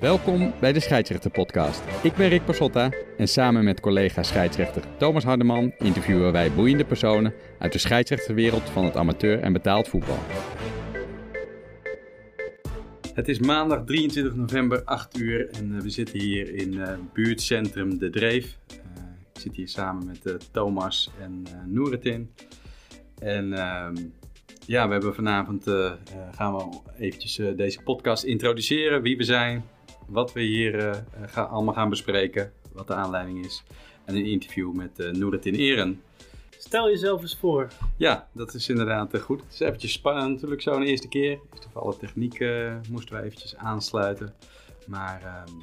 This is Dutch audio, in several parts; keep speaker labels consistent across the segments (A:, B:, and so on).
A: Welkom bij de Scheidsrechter Podcast. Ik ben Rick Pasotta en samen met collega scheidsrechter Thomas Hardeman interviewen wij boeiende personen uit de scheidsrechterwereld van het amateur en betaald voetbal. Het is maandag 23 november, 8 uur en uh, we zitten hier in uh, buurtcentrum De Dreef. Uh, ik zit hier samen met Thomas en uh, Noeretin. En ehm, ja, we hebben vanavond gaan we eventjes deze podcast introduceren, wie we zijn, wat we hier gaan, allemaal gaan bespreken, wat de aanleiding is. En een interview met uh, Noeretin Eren.
B: Stel jezelf eens voor.
A: Ja, dat is inderdaad goed. Het is eventjes spannend natuurlijk zo'n eerste keer. Voor alle techniek moesten we eventjes aansluiten. Maar... Um,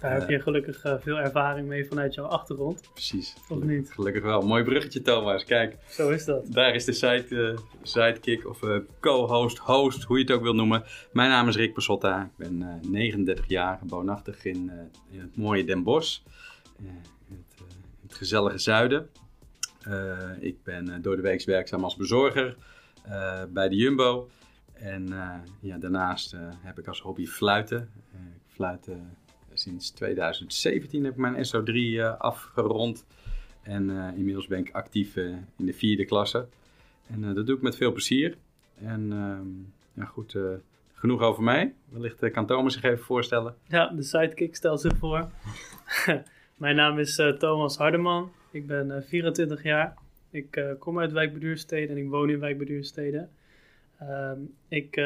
B: Daar heb je gelukkig uh, veel ervaring mee vanuit jouw achtergrond.
A: Precies.
B: Of niet?
A: Gelukkig wel. Mooi bruggetje Thomas, kijk.
B: Zo is dat.
A: Daar is de side, sidekick of co-host, host, hoe je het ook wil noemen. Mijn naam is Rick Pasotta. Ik ben 39 jaar, woonachtig in, in het mooie Den Bosch. In het, het gezellige zuiden. Uh, ik ben door de week werkzaam als bezorger uh, bij de Jumbo. En ja, daarnaast heb ik als hobby fluiten. ik fluit sinds 2017 heb ik mijn SO3 afgerond. En inmiddels ben ik actief in de vierde klasse. En dat doe ik met veel plezier. En ehm, ja, goed, genoeg over mij. Wellicht kan Thomas zich even voorstellen.
B: Ja, de sidekick stel zich voor. mijn naam is Thomas Hardeman. Ik ben uh, 24 jaar. Ik kom uit Wijk Beduurstede en ik woon in Wijk Beduurstede. Um, ik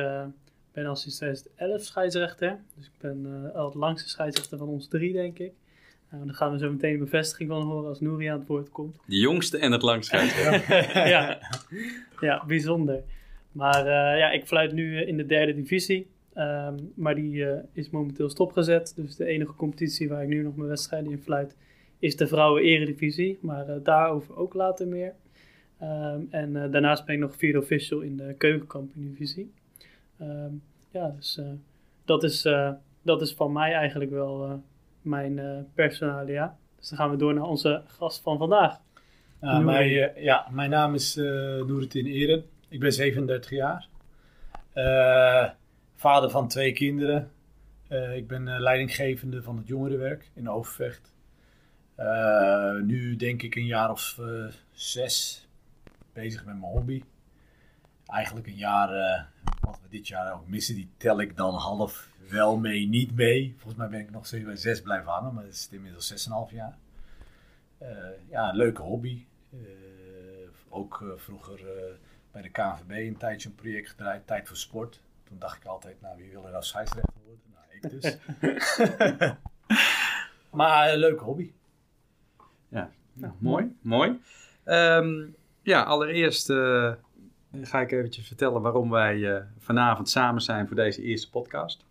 B: ben al sinds 2011 scheidsrechter. Dus ik ben al het langste scheidsrechter van ons drie, denk ik. Nou, daar gaan we zo meteen een bevestiging van horen als Nouri aan het woord komt.
A: De jongste en het langste scheidsrechter.
B: ja. ja, bijzonder. Maar ja, ik fluit nu in de derde divisie. Um, maar die is momenteel stopgezet. Dus de enige competitie waar ik nu nog mijn wedstrijden in fluit is de vrouwen eredivisie, maar uh, daarover ook later meer. Um, en uh, daarnaast ben ik nog vierde official in de keukenkampioen-divisie. Um, ja, dus uh, dat, is, dat is van mij eigenlijk wel mijn personalia. Dus dan gaan we door naar onze gast van vandaag.
C: Mijn, ja mijn naam is uh, Eren. Ik ben 37 jaar. vader van twee kinderen. ik ben leidinggevende van het jongerenwerk in Overvecht. Uh, nu denk ik een jaar of zes bezig met mijn hobby. Eigenlijk een jaar, uh, wat we dit jaar ook missen, die tel ik dan half wel mee, niet mee. Volgens mij ben ik nog steeds bij zes blijven hangen, maar dat is inmiddels zes en een half jaar. ja, een leuke hobby. ook vroeger bij de KNVB een tijdje een project gedraaid, Tijd voor Sport. Toen dacht ik altijd, nou wie wil er nou scheidsrechter worden? Nou, ik dus. maar een leuke hobby.
A: Ja, nou, mooi. mooi. Um, ja, allereerst uh, ga ik eventjes vertellen waarom wij uh, vanavond samen zijn voor deze eerste podcast.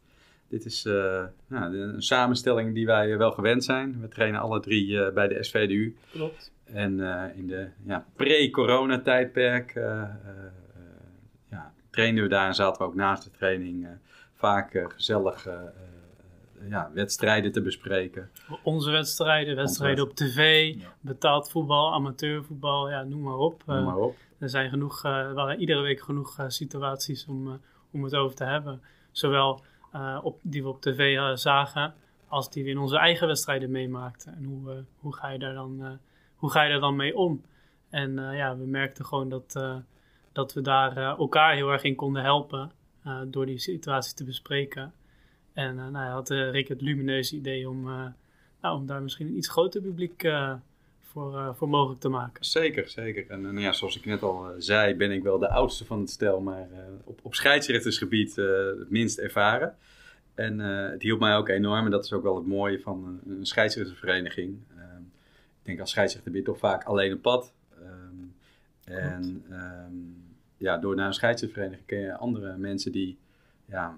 A: Dit is uh, nou, een samenstelling die wij wel gewend zijn. We trainen alle drie bij de SVDU.
B: Klopt.
A: En in de ja, pre-corona-tijdperk ja, trainden we daar en zaten we ook naast de training vaak gezellig ja, wedstrijden te bespreken.
B: Onze wedstrijden, wedstrijden op tv, betaald voetbal, amateurvoetbal, ja, noem maar op.
A: Noem maar op.
B: Uh, er zijn genoeg, er waren iedere week genoeg uh, situaties om, om het over te hebben. Zowel op, die we op tv zagen, als die we in onze eigen wedstrijden meemaakten. En hoe, hoe, ga, je daar dan, hoe ga je daar dan mee om? En ja, we merkten gewoon dat, dat we daar elkaar heel erg in konden helpen door die situatie te bespreken. En uh, nou, had uh, Rick het lumineuze idee om, uh, nou, om daar misschien een iets groter publiek voor, voor mogelijk te maken.
A: Zeker, zeker. En, en ja, zoals ik net al zei, ben ik wel de oudste van het stel, maar op, op scheidsrechtersgebied het minst ervaren. En het hielp mij ook enorm, en dat is ook wel het mooie van een, een scheidsrechtersvereniging. Ehm, ik denk als scheidsrechter ben je toch vaak alleen op pad. Um, en um, ja, door naar een scheidsrechtsvereniging ken je andere mensen die ja,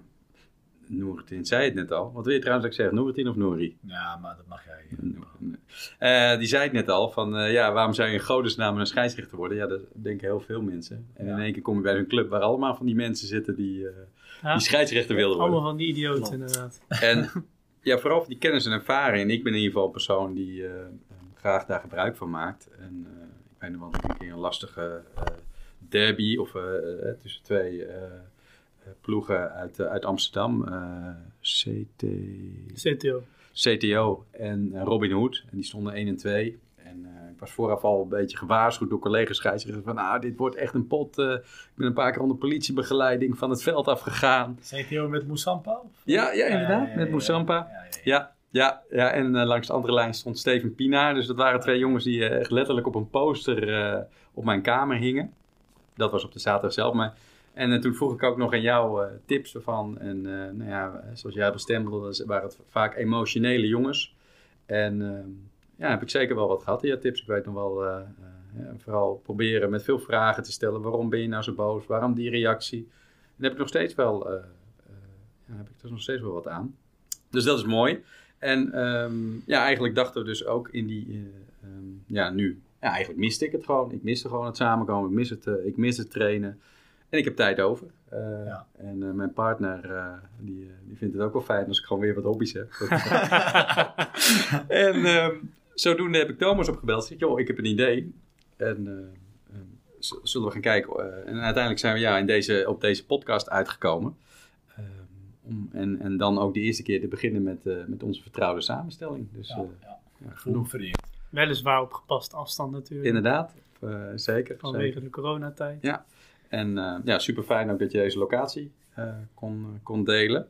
A: Noortin zei het net al. Wat wil je trouwens dat ik zeg? Noortin of Nouri?
C: Ja, maar dat mag jij.
A: Uh, die zei het net al. Van uh, ja, waarom zou je in godesnaam een scheidsrechter worden? Ja, dat denken heel veel mensen. En ja. in één keer kom je bij zo'n club waar allemaal van die mensen zitten die, uh, ja. die scheidsrechter wilden worden.
B: Allemaal van die idioten Klopt. inderdaad.
A: En ja, vooral voor die kennis en ervaring. En ik ben in ieder geval een persoon die graag daar gebruik van maakt. En ik weet nog wel een keer een lastige derby of tussen twee ploegen uit, eh, uit Amsterdam. eh, CT...
B: CTO.
A: CTO en eh, Robin Hood. En die stonden 1 en 2. En eh, ik was vooraf al een beetje gewaarschuwd door collega's scheidsrechters van nou, dit wordt echt een pot. eh, ik ben een paar keer onder politiebegeleiding van het veld afgegaan.
C: CTO met Moussampa?
A: Ja, ja inderdaad,
C: Ja, ja, ja,
A: met
C: ja.
A: Moussampa.
C: Ja, ja, ja.
A: Ja, ja, ja. en langs de andere lijn stond Steven Pina. Dus dat waren twee jongens die eh, echt letterlijk op een poster eh, op mijn kamer hingen. Dat was op de zaterdag zelf. Maar, en eh, toen vroeg ik ook nog aan jou eh, tips ervan. En eh, nou ja, zoals jij bestempelde, waren het vaak emotionele jongens. En eh, ja, heb ik zeker wel wat gehad in je tips. Ik weet nog wel, vooral proberen met veel vragen te stellen. Waarom ben je nou zo boos? Waarom die reactie? En daar heb ik nog steeds wel, heb ik er nog steeds wel wat aan. Dus dat is mooi. En ehm, ja, eigenlijk dachten we dus ook in die, eh, ehm, ja nu, ja, eigenlijk miste ik het gewoon. Ik miste gewoon het samenkomen, ik mis het, ik mis het trainen. En ik heb tijd over. Eh,
C: Ja.
A: En eh, mijn partner, eh, die, eh, die vindt het ook wel fijn als ik gewoon weer wat hobby's heb. en ehm, zodoende heb ik Thomas opgebeld. Ik zeg, joh, ik heb een idee. En eh, ehm, zullen we gaan kijken. Eh, en uiteindelijk zijn we ja, in deze, op deze podcast uitgekomen. Ehm, om, en, en dan ook de eerste keer te beginnen met, eh, met onze vertrouwde samenstelling. Dus
C: Ja,
A: eh,
C: ja.
A: genoeg.
C: vereerd.
B: Weliswaar op gepaste afstand natuurlijk.
A: Inderdaad, eh, zeker.
B: Vanwege
A: zeker.
B: de coronatijd.
A: Ja. En eh, ja, super fijn ook dat je deze locatie eh, kon, kon delen.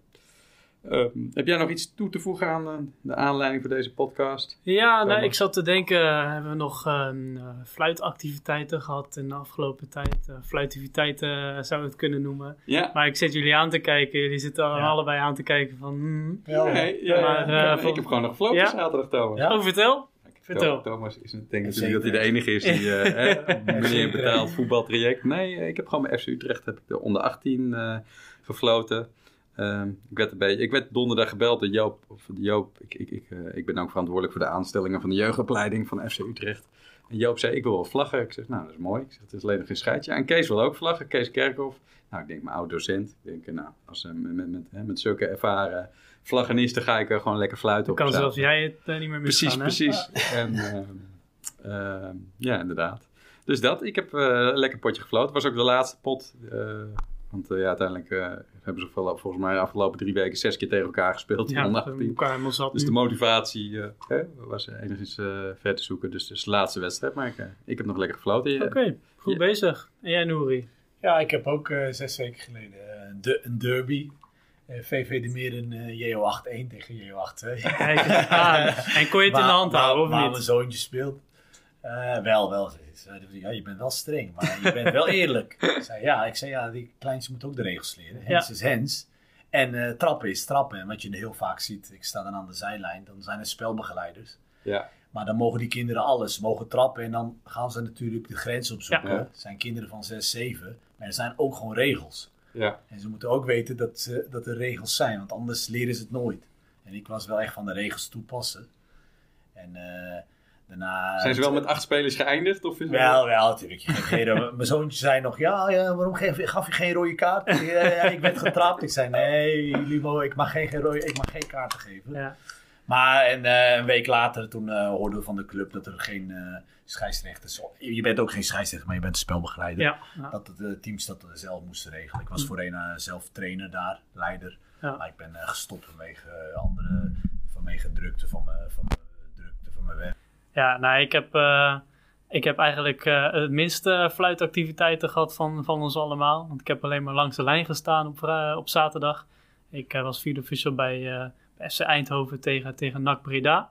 A: Ehm, heb jij nog iets toe te voegen aan eh, de aanleiding voor deze podcast?
B: Ja, nou, ik zat te denken, hebben we nog fluitactiviteiten gehad in de afgelopen tijd? Eh, fluitiviteiten zou ik het kunnen noemen.
A: Ja.
B: Maar ik zit jullie aan te kijken, jullie zitten
C: Ja.
B: allebei aan te kijken van... hmm.
C: Ja,
A: Nee, ja,
B: Maar,
A: ja, ik heb gewoon nog gefloten
B: Ja?
A: zaterdag, Thomas.
C: Ja?
B: Oh, vertel. Vertel.
A: Thomas is een, denk
C: Zeker.
A: natuurlijk dat hij de enige is die eh, hè, meneer betaald voetbaltraject. Nee, eh, ik heb gewoon bij FC Utrecht heb ik de onder 18 eh, gefloten. Ehm, ik, werd een beetje, ik werd donderdag gebeld door Joop. Of Joop ik, ik, ik, eh, ik ben ook verantwoordelijk voor de aanstellingen van de jeugdopleiding van FC Utrecht. En Joop zei, ik wil wel vlaggen. Ik zeg, nou, dat is mooi. Ik zeg, het is alleen nog een scheidje. En Kees wil ook vlaggen, Kees Kerkhoff. Nou, ik denk, mijn oud-docent. Ik denk, eh, nou, als, eh, met, met, met, hè, met zulke ervaren vlaggenisten ga ik er gewoon lekker fluiten
B: Dan
A: op.
B: kan zelfs jij het eh, niet meer
A: Precies,
B: misgaan, hè?
A: precies. En ehm, ehm, ja, inderdaad. Dus dat, ik heb eh, een lekker potje gefloten. Het was ook de laatste pot. eh, want ja, uiteindelijk eh, hebben ze vol- volgens mij de afgelopen drie weken zes keer tegen elkaar gespeeld.
B: Ja,
A: onder
B: we
A: 18.
B: elkaar helemaal zat
A: Dus
B: nu.
A: de motivatie eh, hè, was enigszins ver te zoeken. Dus het is de laatste wedstrijd. Maar ik, ik heb nog lekker gefloten.
B: Oké, goed
A: Ja.
B: bezig. En jij, Nouri?
C: Ja, ik heb ook eh, zes weken geleden een de- een derby. Eh, VV de Meren eh, JO8-1 tegen JO8-2.
B: Kijk eens aan. En kon je het in de hand houden, of
C: waar mijn
B: niet?
C: zoontje speelt. Eh, wel, wel. Ja, je bent wel streng, maar je bent wel eerlijk. Ik zei, ja, ik zei, ja, die kleinste moet ook de regels leren. Hens is hens. En eh, trappen is trappen. En wat je heel vaak ziet, ik sta dan aan de zijlijn, dan zijn er spelbegeleiders.
A: Ja.
C: Maar dan mogen die kinderen alles, mogen trappen en dan gaan ze natuurlijk de grens opzoeken.
A: Ja.
C: Het zijn kinderen van 6, 7, maar er zijn ook gewoon regels.
A: Ja.
C: En ze moeten ook weten dat, ze, dat er regels zijn, want anders leren ze het nooit. En ik was wel echt van de regels toepassen. En eh, daarna...
A: Zijn ze wel met acht spelers geëindigd? Of is
C: Wel, wel, natuurlijk. Mijn zoontje zei nog, ja, ja waarom geef, gaf je geen rode kaart? Ja, ja, ik werd getrapt. Ik zei, nee, mogen, ik, mag geen, geen rode, ik mag geen kaarten geven.
B: Ja.
C: Maar en, eh, een week later, toen eh, hoorden we van de club dat er geen eh scheidsrechters... Je bent ook geen scheidsrechter, maar je bent spelbegeleider.
B: Ja. Ja.
C: Dat de eh, teams dat zelf moesten regelen. Ik was voorheen eh, zelf trainer daar, leider.
B: Ja.
C: Maar ik ben eh, gestopt vanwege eh, andere... Vanwege drukte van mijn, van drukte van mijn werk.
B: Ja, nou, ik heb, eh, ik heb eigenlijk eh, het minste fluitactiviteiten gehad van, van ons allemaal. Want ik heb alleen maar langs de lijn gestaan op, op zaterdag. Ik eh, was vierde official bij, eh, bij FC Eindhoven tegen, tegen NAC Breda.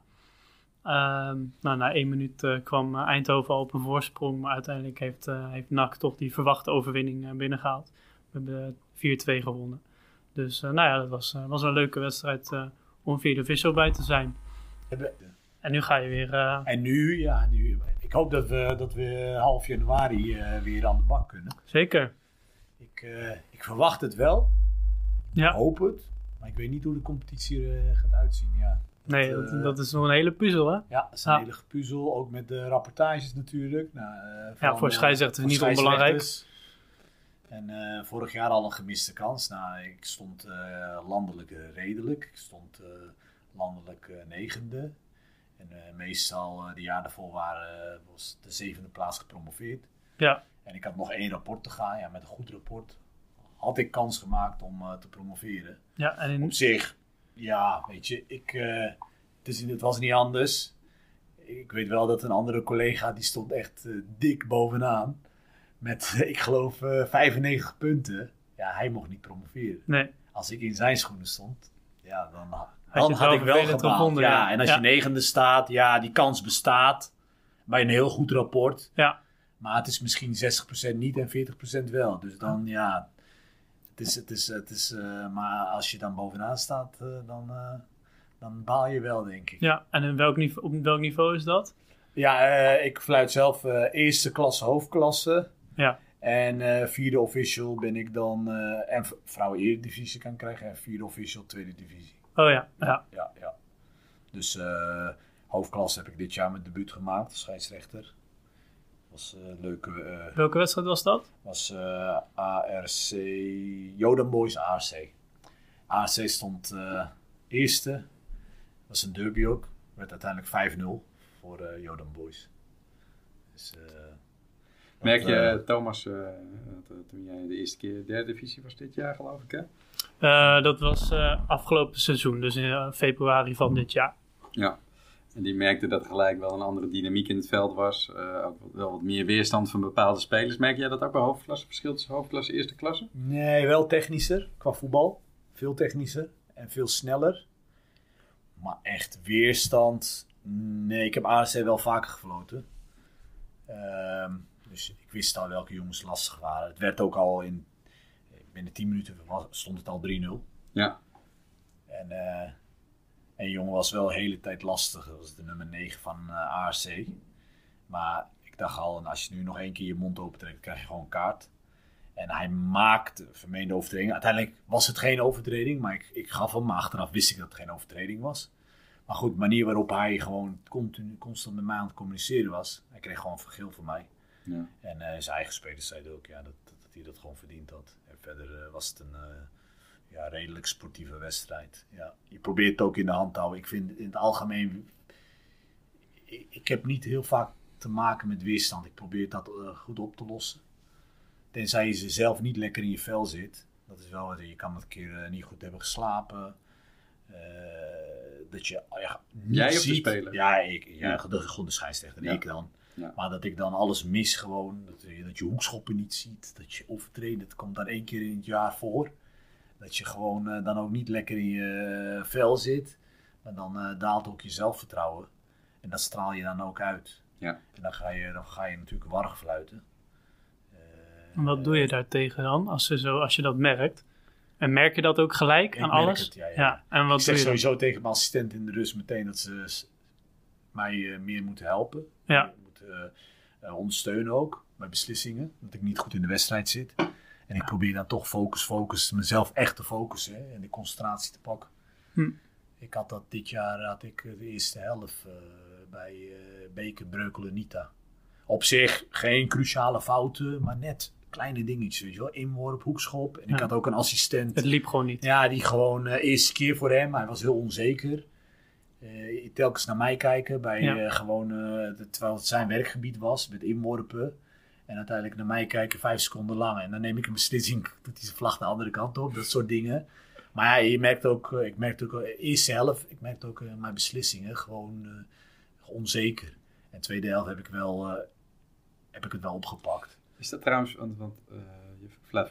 B: Ehm, nou, na één minuut eh, kwam eh, Eindhoven al op een voorsprong. Maar uiteindelijk heeft, eh, heeft NAC toch die verwachte overwinning eh, binnengehaald. We hebben 4-2 gewonnen. Dus nou ja, dat was, was een leuke wedstrijd om vierde official bij te zijn. En nu ga je weer...
C: En nu, ja, nu, ik hoop dat we, dat we half januari weer aan de bak kunnen.
B: zeker.
C: Ik, ik verwacht het wel,
B: Ja.
C: hoop het. Maar ik weet niet hoe de competitie er gaat uitzien. Ja,
B: Nee,
C: eh,
B: dat, dat is nog een hele puzzel, hè?
C: ja het is een
B: Ja.
C: hele gepuzzel. Ook met de rapportages natuurlijk. Nou, eh,
B: Ja, voor
C: eh,
B: scheidsrechters
C: voor
B: niet onbelangrijk.
C: En vorig jaar al een gemiste kans. Nou, ik stond landelijk redelijk. Ik stond landelijk negende. En meestal de jaar daarvoor waren, was de zevende plaats gepromoveerd.
B: Ja.
C: En ik had nog één rapport te gaan. Ja, met een goed rapport had ik kans gemaakt om te promoveren.
B: Ja, en in,
C: Op zich, ja, weet je, ik, eh, het, is, het was niet anders. Ik weet wel dat een andere collega, die stond echt eh, dik bovenaan. Met, ik geloof, eh 95 punten. Ja, hij mocht niet promoveren.
B: nee,
C: Als ik in zijn schoenen stond, ja, dan, dan had ik wel
B: gevonden,
C: ja.
B: ja.
C: en als
B: Ja.
C: je negende staat, ja, die kans bestaat. Bij een heel goed rapport.
B: ja,
C: Maar het is misschien 60% niet en 40% wel. Dus dan, ja, het is, het is, het is, eh, maar als je dan bovenaan staat, eh, dan, eh, dan baal je wel, denk ik.
B: ja. En in welk niveau, op welk niveau is dat?
C: Ja, ik fluit zelf eerste klasse, hoofdklasse.
B: Ja.
C: En vierde official ben ik dan, en vrouwen eredivisie kan krijgen. En vierde official, tweede divisie.
B: Oh ja, ja.
C: Ja, ja. Dus hoofdklasse heb ik dit jaar mijn debuut gemaakt, als scheidsrechter. Was een leuke... eh,
B: Welke wedstrijd was dat?
C: was eh, ARC, Jodan Boys ARC. ARC stond eh, eerste, was een derby ook, werd uiteindelijk 5-0 voor eh Jodan Boys. Dus, eh,
A: Merk je,
C: eh,
A: Thomas, eh, dat, eh, toen jij de eerste keer derde divisie was dit jaar, geloof ik, hè?
B: Eh, dat was eh, afgelopen seizoen, dus in eh, februari van dit jaar.
A: Ja. En die merkte dat er gelijk wel een andere dynamiek in het veld was. eh, ook wel wat meer weerstand van bepaalde spelers. Merk jij dat ook bij hoofdklasse? Verschil tussen hoofdklasse en eerste klasse?
C: Nee, wel technischer qua voetbal. Veel technischer en veel sneller. Maar echt weerstand. Nee, ik heb ARC wel vaker gefloten. Ehm, dus ik wist al welke jongens lastig waren. Het werd ook al in. Binnen 10 minuten stond het al 3-0.
A: Ja.
C: En eh een jongen was wel de hele tijd lastig. Dat was de nummer 9 van eh ARC. Maar ik dacht al, en als je nu nog één keer je mond opentrekt, krijg je gewoon een kaart. En hij maakte vermeende overtreding. Uiteindelijk was het geen overtreding, maar ik, ik gaf hem. Maar achteraf wist ik dat het geen overtreding was. Maar goed, de manier waarop hij gewoon continu, constant met mij aan het communiceren was. Hij kreeg gewoon vergeel van mij.
A: Ja.
C: En eh, zijn eigen spelers zeiden ook ja, dat, dat, dat hij dat gewoon verdiend had. En verder eh, was het een ja, redelijk sportieve wedstrijd. Ja, je probeert het ook in de hand te houden. Ik vind in het algemeen... Ik, ik heb niet heel vaak te maken met weerstand. Ik probeer dat eh, goed op te lossen. Tenzij je zelf niet lekker in je vel zit. Dat is wel, je kan een keer eh, niet goed hebben geslapen. Eh, dat je ja, niet
A: Jij
C: ziet.
A: speler?
C: Ja, ik, ja,
A: Ja.
C: de, gewoon de scheidsrechter.
A: Ja.
C: Ik dan.
A: Ja.
C: Maar dat ik dan alles mis gewoon. Dat, je- dat je hoekschoppen niet ziet. Dat je overtreden. Dat komt dan één keer in het jaar voor. Dat je gewoon eh, dan ook niet lekker in je eh, vel zit. Maar dan eh, daalt ook je zelfvertrouwen. En dat straal je dan ook uit.
A: Ja.
C: En dan ga je, dan ga je natuurlijk warrig fluiten. Eh,
B: En wat doe je daartegen dan, als, ze zo, als je dat merkt? En merk je dat ook gelijk
C: Ik
B: aan
C: merk
B: alles?
C: het, ja, ja.
B: en
C: Ik
B: wat
C: zeg
B: doe je dan?
C: sowieso tegen mijn assistent in de rust meteen dat ze mij eh, meer moeten helpen.
B: Ja.
C: Moeten eh, ondersteunen ook bij beslissingen. Dat ik niet goed in de wedstrijd zit. En ik probeer dan toch focus, focus, mezelf echt te focussen hè, en de concentratie te pakken.
B: Hm.
C: Ik had dat dit jaar, had ik de eerste helft eh, bij eh Beker Breukelen Nita. Op zich geen cruciale fouten, maar net kleine dingetjes. Weet je wel? Inworp, hoekschop. En ik had ook een assistent.
B: Het liep gewoon niet.
C: Ja, die gewoon eh eerste keer voor hem. Hij was heel onzeker. Telkens naar mij kijken bij
B: Ja.
C: gewoon, terwijl het zijn werkgebied was met inworpen. En uiteindelijk naar mij kijken vijf seconden lang. En dan neem ik een beslissing, doet hij zijn vlag de andere kant op. Dat soort dingen. Maar ja, je merkt ook, eh, ik merkte ook, eh, eerste helft, ik merkte ook eh, mijn beslissingen gewoon onzeker. En tweede helft heb ik, wel, heb ik het wel opgepakt.
A: Is dat trouwens, want, want eh,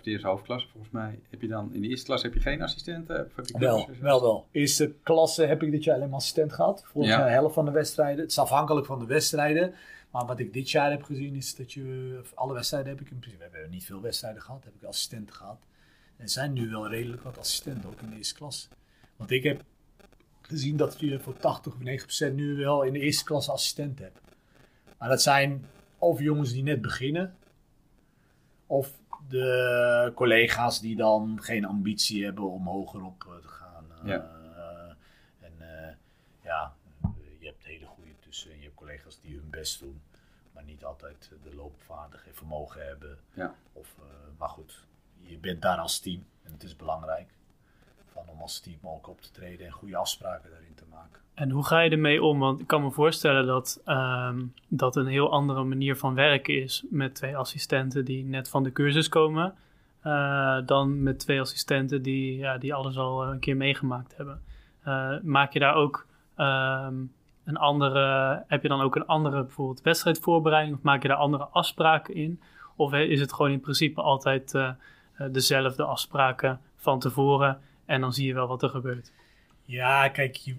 A: je eerste hoofdklasse volgens mij. Heb je dan in de eerste klas heb je geen assistenten? Je
C: Wel, wel, wel. Eerste klasse heb ik dit jaar alleen maar assistent gehad. Vorig
A: Ja.
C: de helft van de wedstrijden. Het is afhankelijk van de wedstrijden. Maar wat ik dit jaar heb gezien is dat je... Alle wedstrijden heb ik in principe... We hebben niet veel wedstrijden gehad. Heb ik assistenten gehad. En er zijn nu wel redelijk wat assistenten ook in de eerste klas. Want ik heb gezien dat je voor 80 of 90 procent nu wel in de eerste klas assistent hebt. Maar dat zijn of jongens die net beginnen... Of de collega's die dan geen ambitie hebben om hoger op eh, te gaan eh,
A: ja,
C: eh, je hebt hele goede tussen. En je hebt collega's die hun best doen. Maar niet altijd de loopvaardigheid vermogen hebben.
B: Ja.
C: Of, eh, maar goed, je bent daar als team. En het is belangrijk van om als team ook op te treden en goede afspraken daarin te maken.
B: En hoe ga je ermee om? Want ik kan me voorstellen dat ehm, dat een heel andere manier van werken is met twee assistenten die net van de cursus komen. eh, dan met twee assistenten die, ja, die alles al een keer meegemaakt hebben. Eh, maak je daar ook ehm, een andere, heb je dan ook een andere bijvoorbeeld wedstrijdvoorbereiding of maak je daar andere afspraken in? Of is het gewoon in principe altijd uh, dezelfde afspraken van tevoren en dan zie je wel wat er gebeurt?
C: Ja, kijk, je,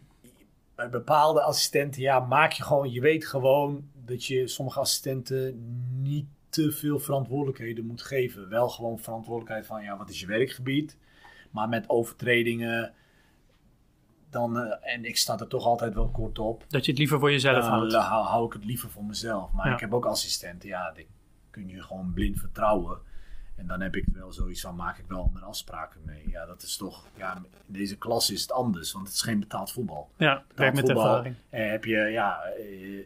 C: bij bepaalde assistenten, ja, maak je gewoon, je weet gewoon dat je sommige assistenten niet te veel verantwoordelijkheden moet geven. Wel gewoon verantwoordelijkheid van, ja, wat is je werkgebied? Maar met overtredingen, dan, uh, en ik sta er toch altijd wel kort op.
B: Dat je het liever voor jezelf
C: uh,
B: houdt.
C: Dan hou, hou, ik het liever voor mezelf. Maar
B: Ja.
C: ik heb ook assistenten, ja, die kun je gewoon blind vertrouwen. En dan heb ik wel zoiets van, maak ik wel andere afspraken mee. Ja, dat is toch, ja, in deze klas is het anders, want het is geen betaald voetbal.
B: Ja, werk met
C: voetbal.
B: ervaring.
C: Eh, heb je, ja, eh,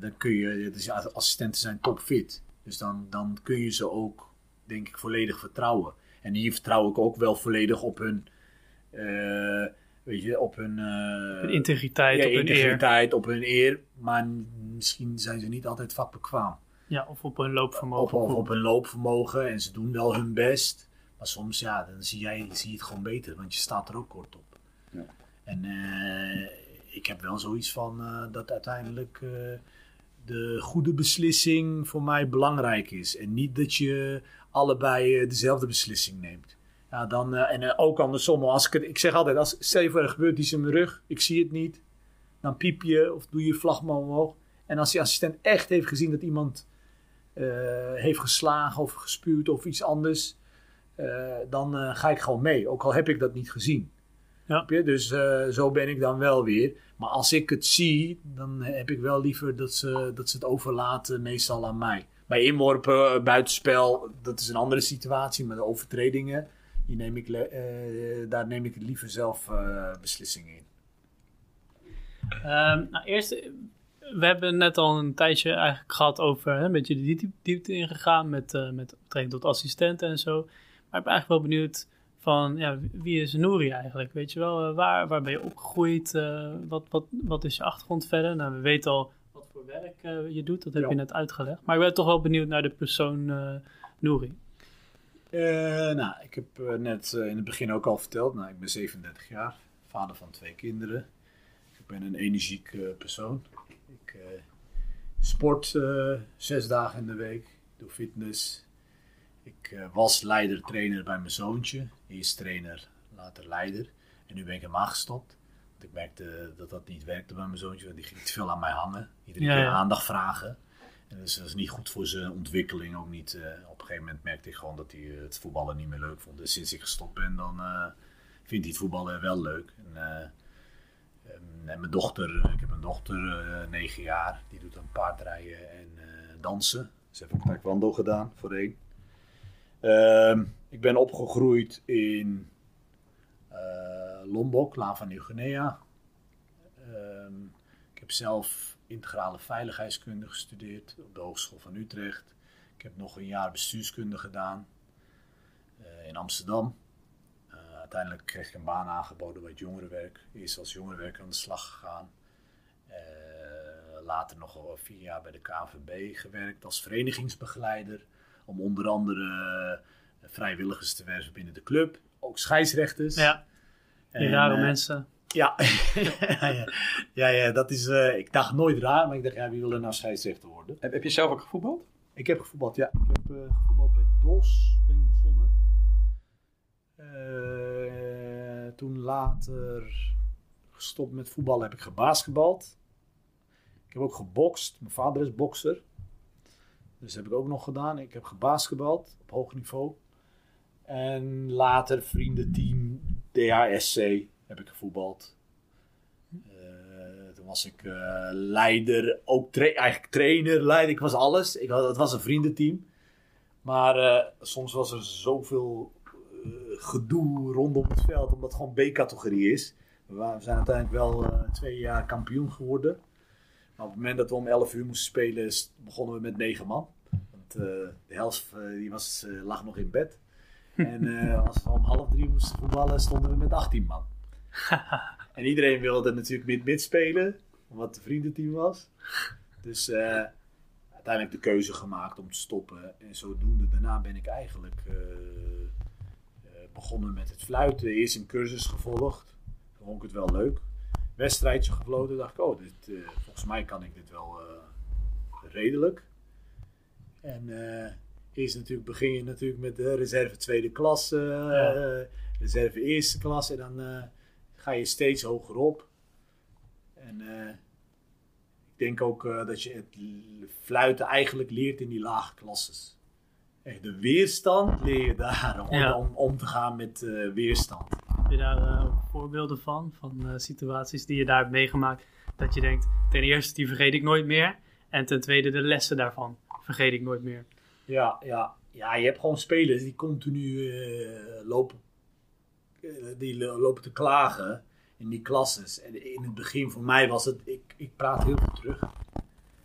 C: dan kun je, dus assistenten zijn topfit. Dus dan, dan kun je ze ook, denk ik, volledig vertrouwen. En hier vertrouw ik ook wel volledig op hun, eh, weet je, op hun... eh,
B: Een integriteit,
C: ja,
B: op hun eer.
C: integriteit, op hun eer. Maar misschien zijn ze niet altijd vakbekwaam.
B: Ja, of op hun loopvermogen.
C: of op hun loopvermogen en ze doen wel hun best. Maar soms, ja, dan zie, jij, zie je het gewoon beter, want je staat er ook kort op.
A: Ja.
C: En eh, ik heb wel zoiets van eh, dat uiteindelijk eh, de goede beslissing voor mij belangrijk is. En niet dat je allebei dezelfde beslissing neemt. Ja, dan, eh, en eh, ook andersom, als ik, het, ik zeg altijd, als, stel je voor er gebeurt iets in mijn rug, ik zie het niet. Dan piep je of doe je je vlag maar omhoog. En als die assistent echt heeft gezien dat iemand eh, heeft geslagen of gespuwd of iets anders, dan ga ik gewoon mee. Ook al heb ik dat niet gezien.
B: Ja.
C: Dus zo ben ik dan wel weer. Maar als ik het zie, dan heb ik wel liever dat ze, dat ze het overlaten, meestal aan mij. Bij inworpen, buitenspel, dat is een andere situatie. Maar de overtredingen, die neem ik, eh, daar neem ik liever zelf eh, beslissingen in.
B: Ehm, nou, eerst, we hebben net al een tijdje eigenlijk gehad over hè, een beetje de diep- diepte ingegaan met, eh met betrekking tot assistenten en zo. Maar ik ben eigenlijk wel benieuwd van, ja, wie is Nouri eigenlijk? Weet je wel, waar, waar ben je opgegroeid? Wat, wat, wat is je achtergrond verder? Nou, we weten al wat voor werk je doet, dat heb
C: Ja.
B: je net uitgelegd. Maar ik ben toch wel benieuwd naar de persoon Nouri.
C: Eh, nou, ik heb eh, net eh, in het begin ook al verteld. Nou, ik ben 37 jaar, vader van twee kinderen. Ik ben een energiek persoon. Ik sport zes dagen in de week, doe fitness. Ik was leider, trainer bij mijn zoontje. Eerst trainer, later leider. En nu ben ik helemaal gestopt. Want ik merkte dat dat niet werkte bij mijn zoontje. want Die ging te veel aan mij hangen. Iedere
B: Ja,
C: keer
B: ja.
C: aandacht vragen. En dus dat is niet goed voor zijn ontwikkeling. Ook niet, op gegeven moment merkte ik gewoon dat hij eh, het voetballen niet meer leuk vond. Dus sinds ik gestopt ben, dan eh, vindt hij het voetballen wel leuk. En, eh, en mijn dochter, ik heb een dochter, negen jaar, die doet dan paardrijden en eh, dansen. Ze heeft ook taekwondo gedaan voorheen. Ehm, ik ben opgegroeid in Lombok, Lava Nieuw-Guinea. Ehm, ik heb zelf integrale veiligheidskunde gestudeerd op de Hogeschool van Utrecht. Ik heb nog een jaar bestuurskunde gedaan eh, in Amsterdam. Eh, uiteindelijk kreeg ik een baan aangeboden bij het jongerenwerk. Eerst als jongerenwerker aan de slag gegaan. Eh, later nog wel vier jaar bij de KNVB gewerkt als verenigingsbegeleider. Om onder andere vrijwilligers te werven binnen de club. Ook scheidsrechters.
B: Ja, die
C: En,
B: rare mensen.
C: ja, ja, ja, ja, dat is. eh, ik dacht nooit raar, maar ik dacht, ja, wie wil er nou scheidsrechter worden?
A: Heb, heb je zelf ook gevoetbald?
C: Ik heb gevoetbald, ja. Ik heb eh, gevoetbald bij DOS, ben ik begonnen. Eh, toen later gestopt met voetballen heb ik gebasketbald. Ik heb ook gebokst. Mijn vader is bokser. Dus heb ik ook nog gedaan. Ik heb gebasketbald op hoog niveau. En later vriendenteam DHSC heb ik gevoetbald. Was ik eh, leider, ook tra- eigenlijk trainer, leider. Ik was alles. Ik had, het was een vriendenteam. Maar eh, soms was er zoveel eh, gedoe rondom het veld, omdat het gewoon B-categorie is. We, zijn uiteindelijk wel twee jaar kampioen geworden. Maar op het moment dat we om 11 uur moesten spelen, begonnen we met 9 man. Want de helft die was, lag nog in bed. En als we om half drie moesten voetballen, stonden we met 18 man. en iedereen wilde natuurlijk mid-mid spelen, omdat het een vriendenteam was. Dus eh, uiteindelijk de keuze gemaakt om te stoppen. En zodoende daarna ben ik eigenlijk eh, begonnen met het fluiten. Eerst een cursus gevolgd. Toen vond ik het wel leuk. Wedstrijdje gefloten. dacht ik, oh, dit, eh, volgens mij kan ik dit wel eh, redelijk. En eh, eerst natuurlijk begin je natuurlijk met de reserve tweede klasse, eh, reserve eerste klasse. En dan eh, ga je steeds hoger op. En eh, ik denk ook eh, dat je het fluiten eigenlijk leert in die lage klasses. Echt de weerstand leer je daar om,
B: Ja.
C: om, om te gaan met eh, weerstand.
B: Heb je daar voorbeelden van? Van situaties die je daar hebt meegemaakt. Dat je denkt, ten eerste, die vergeet ik nooit meer. En ten tweede, de lessen daarvan vergeet ik nooit meer.
C: Ja, ja. ja, je hebt gewoon spelers die continu lopen, die lo- lopen te klagen in die klasses. En in het begin voor mij was het, ik, ik praat heel veel terug.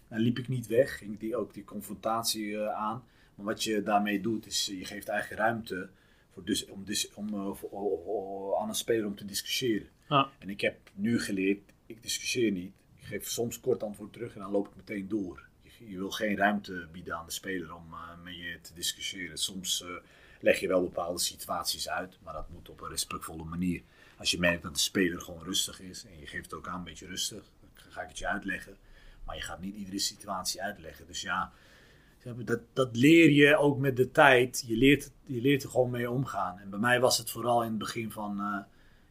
C: Dan liep ik niet weg, ging die, ook die confrontatie eh, aan. Maar wat je daarmee doet, is eh, je geeft eigenlijk ruimte voor dus, om, dus, om eh, aan een speler om te discussiëren.
B: Ja.
C: En ik heb nu geleerd, ik discussieer niet. Ik geef soms kort antwoord terug en dan loop ik meteen door. Je, je wil geen ruimte bieden aan de speler om eh, met je te discussiëren. Soms leg je wel bepaalde situaties uit, maar dat moet op een respectvolle manier. Als je merkt dat de speler gewoon rustig is en je geeft het ook aan een beetje rustig, dan ga ik het je uitleggen. Maar je gaat niet iedere situatie uitleggen. Dus ja, dat, dat leer je ook met de tijd. Je leert, je leert er gewoon mee omgaan. En bij mij was het vooral in het begin van, eh,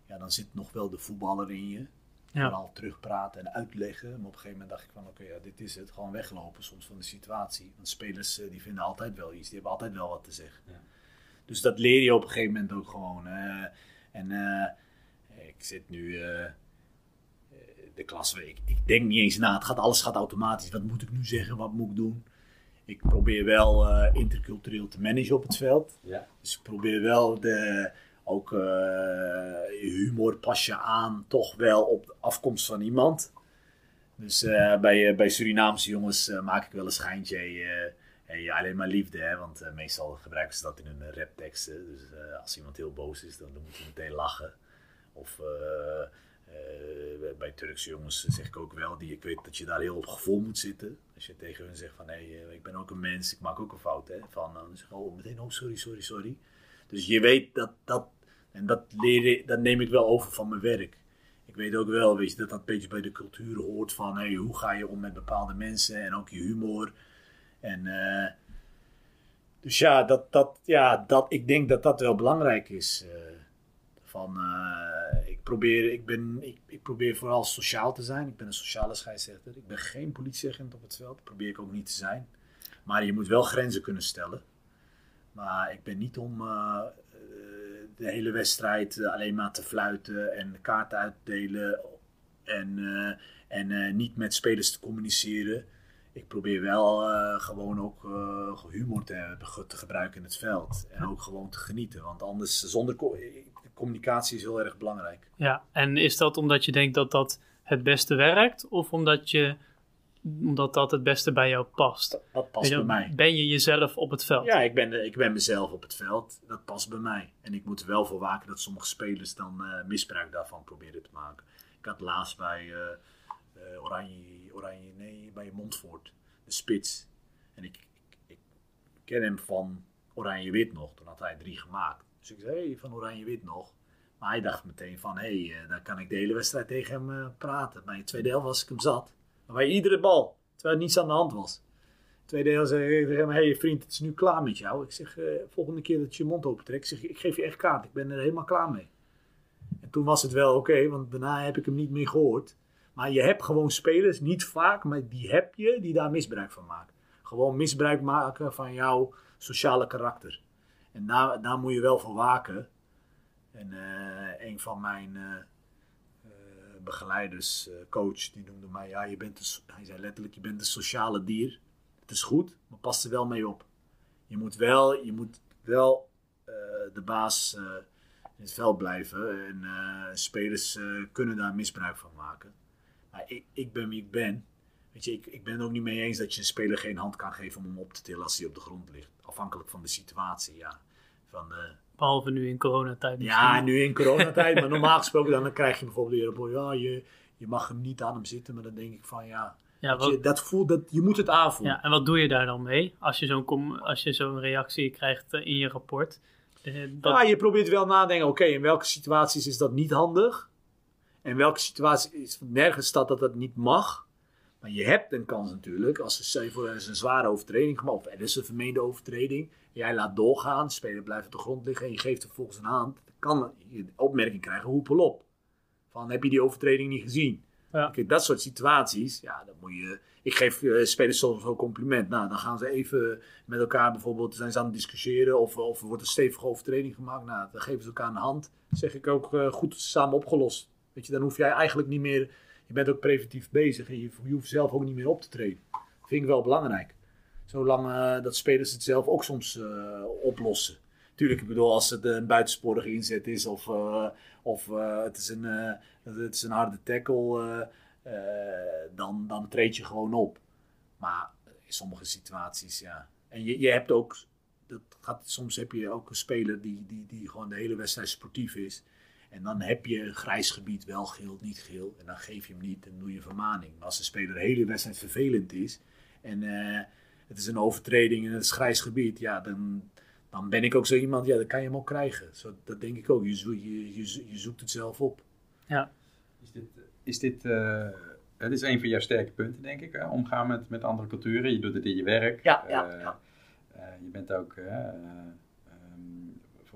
C: ja, dan zit nog wel de voetballer in je.
B: Ja.
C: Vooral terugpraten en uitleggen. Maar op een gegeven moment dacht ik van, oké, ja, dit is het. Gewoon weglopen soms van de situatie. Want spelers eh, die vinden altijd wel iets. Die hebben altijd wel wat te zeggen.
A: Ja.
C: Dus dat leer je op een gegeven moment ook gewoon. en eh, ik zit nu... eh, eh, de klas, ik, ik denk niet eens na. Het gaat, alles gaat automatisch. Wat moet ik nu zeggen? Wat moet ik doen? Ik probeer wel intercultureel te managen op het veld.
A: Ja.
C: Dus ik probeer wel de, ook humor pas je aan, toch wel op de afkomst van iemand. Dus bij, bij Surinaamse jongens maak ik wel een schijntje. Hey, alleen maar liefde, hè? want eh, meestal gebruiken ze dat in hun rapteksten. Dus eh, als iemand heel boos is, dan, moet je meteen lachen. Of eh, bij Turkse jongens zeg ik ook wel, die, ik weet dat je daar heel op gevoel moet zitten. Als je tegen hun zegt van, hé, hey, ik ben ook een mens, ik maak ook een fout. Hè? Van, dan zeg je oh, meteen, oh, sorry, sorry, sorry. Dus je weet dat, dat en dat, leer, ik- dat neem ik wel over van mijn werk. Ik weet ook wel, weet je, dat dat een beetje bij de cultuur hoort van, hey, hoe ga je om met bepaalde mensen en ook je humor. En eh, dus ja, dat, dat, ja dat, ik denk dat dat wel belangrijk is. eh, van, eh, ik, probeer, ik, ben, ik, ik probeer vooral sociaal te zijn. Ik ben een sociale scheidsrechter. Ik ben geen politieagent op het veld. Dat probeer ik ook niet te zijn. Maar je moet wel grenzen kunnen stellen. Maar ik ben niet om de hele wedstrijd alleen maar te fluiten en kaarten uitdelen. En, eh, en eh, niet met spelers te communiceren. Ik probeer wel eh, gewoon ook eh, humor te, gebruiken in het veld. En ook gewoon te genieten. Want anders, zonder co- communicatie is heel erg belangrijk.
B: Ja, en is dat omdat je denkt dat dat het beste werkt? Of omdat, je, omdat dat het beste bij jou past?
C: Dat past
B: je,
C: bij mij.
B: Ben je jezelf op het veld?
C: Ja, ik ben, ik ben mezelf op het veld. Dat past bij mij. En ik moet er wel voor waken dat sommige spelers dan eh, misbruik daarvan proberen te maken. Ik had laatst bij Oranje, Oranje, nee, bij Montfort, de spits. En ik, ik, ken hem van Oranje-Wit nog. Toen had hij drie gemaakt. Dus ik zei, hey, van Oranje-Wit nog. Maar hij dacht meteen van, hé, hey, eh, dan kan ik de hele wedstrijd tegen hem eh, praten. Bij de tweede helft was ik hem zat. Maar bij iedere bal, terwijl er niets aan de hand was. Tweede helft zei ik tegen hem, hé hey, vriend, het is nu klaar met jou. Ik zeg, eh, volgende keer dat je je mond opentrekt, zeg, ik geef je echt kaart. Ik ben er helemaal klaar mee. En toen was het wel oké, want daarna heb ik hem niet meer gehoord. Maar je hebt gewoon spelers, niet vaak, maar die heb je, die daar misbruik van maken. Gewoon misbruik maken van jouw sociale karakter. En daar, daar moet je wel voor waken. En eh, een van mijn eh, eh, begeleiders, coach, die noemde mij, ja, je bent hij zei letterlijk, je bent een sociale dier. Het is goed, maar pas er wel mee op. Je moet wel, je moet wel de baas in het veld blijven. En spelers kunnen daar misbruik van maken. Maar ik, ik ben wie ik ben. Weet je, ik, ik ben het ook niet mee eens dat je een speler geen hand kan geven om hem op te tillen als hij op de grond ligt. Afhankelijk van de situatie, ja. Van, eh,
B: Behalve nu in coronatijd.
C: ja,
B: misschien.
C: nu in coronatijd. maar normaal gesproken dan, dan krijg je bijvoorbeeld weer op, ja, je, je mag hem niet aan hem zitten. Maar dan denk ik van, ja,
B: Ja,
C: je, dat voelt, dat, je moet het aanvoelen.
B: ja, en wat doe je daar dan mee? Als je zo'n als je zo'n reactie krijgt eh, in je rapport. De- dat-
C: Ja, je probeert wel na te denken, oké, in welke situaties is dat niet handig? En in welke situaties is nergens staat dat dat niet mag? Maar je hebt een kans natuurlijk, als er voor er is een zware overtreding gemaakt, of er is een vermeende overtreding, jij laat doorgaan, de speler blijft op de grond liggen en je geeft vervolgens een hand, dan kan je de opmerking krijgen, hoepel op. Van, heb je die overtreding niet gezien?
B: Ja.
C: Kijk, dat soort situaties, ja, dan moet je... Ik geef eh, spelers soms wel compliment. Nou, dan gaan ze even met elkaar bijvoorbeeld, zijn ze aan het discussiëren of, of er wordt een stevige overtreding gemaakt. Nou, dan geven ze elkaar een hand. zeg ik ook eh, goed samen opgelost. Weet je, dan hoef jij eigenlijk niet meer, je bent ook preventief bezig en je, hoeft zelf ook niet meer op te treden. Vind ik wel belangrijk. Zolang eh, dat spelers het zelf ook soms eh, oplossen. Tuurlijk, ik bedoel, als het een buitensporige inzet is of, eh, of het, is een, het is een harde tackle, dan, dan treed je gewoon op. Maar in sommige situaties, ja. En je, je hebt ook, dat gaat, soms heb je ook een speler die, die, die gewoon de hele wedstrijd sportief is. En dan heb je een grijs gebied, wel geel, niet geel. En dan geef je hem niet en doe je vermaning. Maar als de speler de hele wedstrijd vervelend is en eh, het is een overtreding en het is grijs gebied, ja, dan, dan ben ik ook zo iemand, ja, dan kan je hem ook krijgen. Zo, dat denk ik ook. Je, zo- je, je, je zoekt het zelf op.
A: Is dit, is dit eh, het is een van jouw sterke punten, denk ik. Hè? Omgaan met, met andere culturen. Je doet het in je werk.
C: Ja, ja,
A: Eh,
C: ja.
A: eh, je bent ook,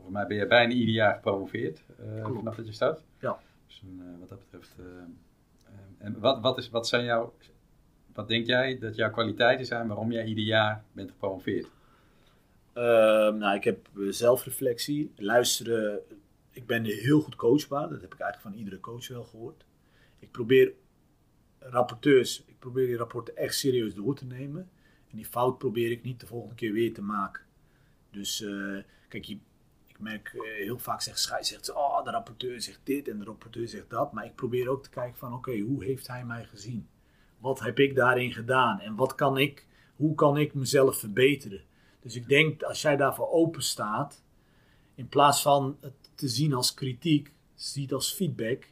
A: volgens mij ben je bijna ieder jaar gepromoveerd eh, vanaf dat je start.
C: Ja.
A: Dus eh, wat dat betreft. eh, en wat, wat, is, wat zijn jouw, wat denk jij dat jouw kwaliteiten zijn waarom jij ieder jaar bent gepromoveerd?
C: Ehm, nou, ik heb zelfreflectie, luisteren. Ik ben heel goed coachbaar. Dat heb ik eigenlijk van iedere coach wel gehoord. Ik probeer rapporteurs, ik probeer die rapporten echt serieus door te nemen. En die fout probeer ik niet de volgende keer weer te maken. Dus kijk, je, ik merk eh, heel vaak zegt scheidsrechter, oh, de rapporteur zegt dit en de rapporteur zegt dat. Maar ik probeer ook te kijken van, oké, hoe heeft hij mij gezien? Wat heb ik daarin gedaan? En wat kan ik, hoe kan ik mezelf verbeteren? Dus ik denk, als jij daarvoor open staat, in plaats van het te zien als kritiek, ziet als feedback,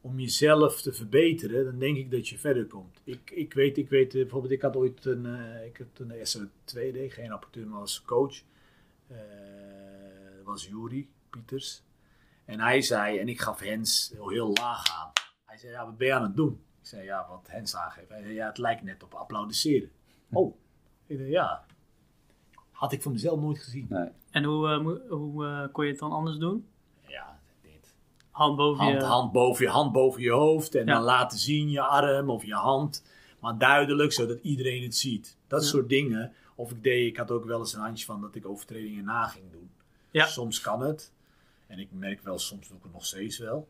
C: om jezelf te verbeteren, dan denk ik dat je verder komt. Ik, ik weet, ik weet, eh, bijvoorbeeld, ik had ooit een, eh, ik had een SO2D, geen rapporteur, maar als coach. Was Juri Pieters. En hij zei, en ik gaf Hens heel, heel laag aan. Hij zei, ja, wat ben je aan het doen? Ik zei, ja, wat Hens aangeeft. Hij zei, ja, het lijkt net op applaudisseren. Oh, ik dacht, ja. Had ik voor mezelf nooit gezien.
A: Nee.
B: En hoe, eh, hoe eh, kon je het dan anders doen?
C: Ja, dit.
B: Hand boven
C: Hand,
B: je...
C: hand, boven je, hand boven je hoofd en
B: Ja.
C: dan laten zien je arm of je hand. Maar duidelijk, zodat iedereen het ziet. Dat
B: Ja.
C: soort dingen. Of ik deed, ik had ook wel eens een handje van dat ik overtredingen na ging doen.
B: Ja.
C: Soms kan het. En ik merk wel, soms doe ik het nog steeds wel.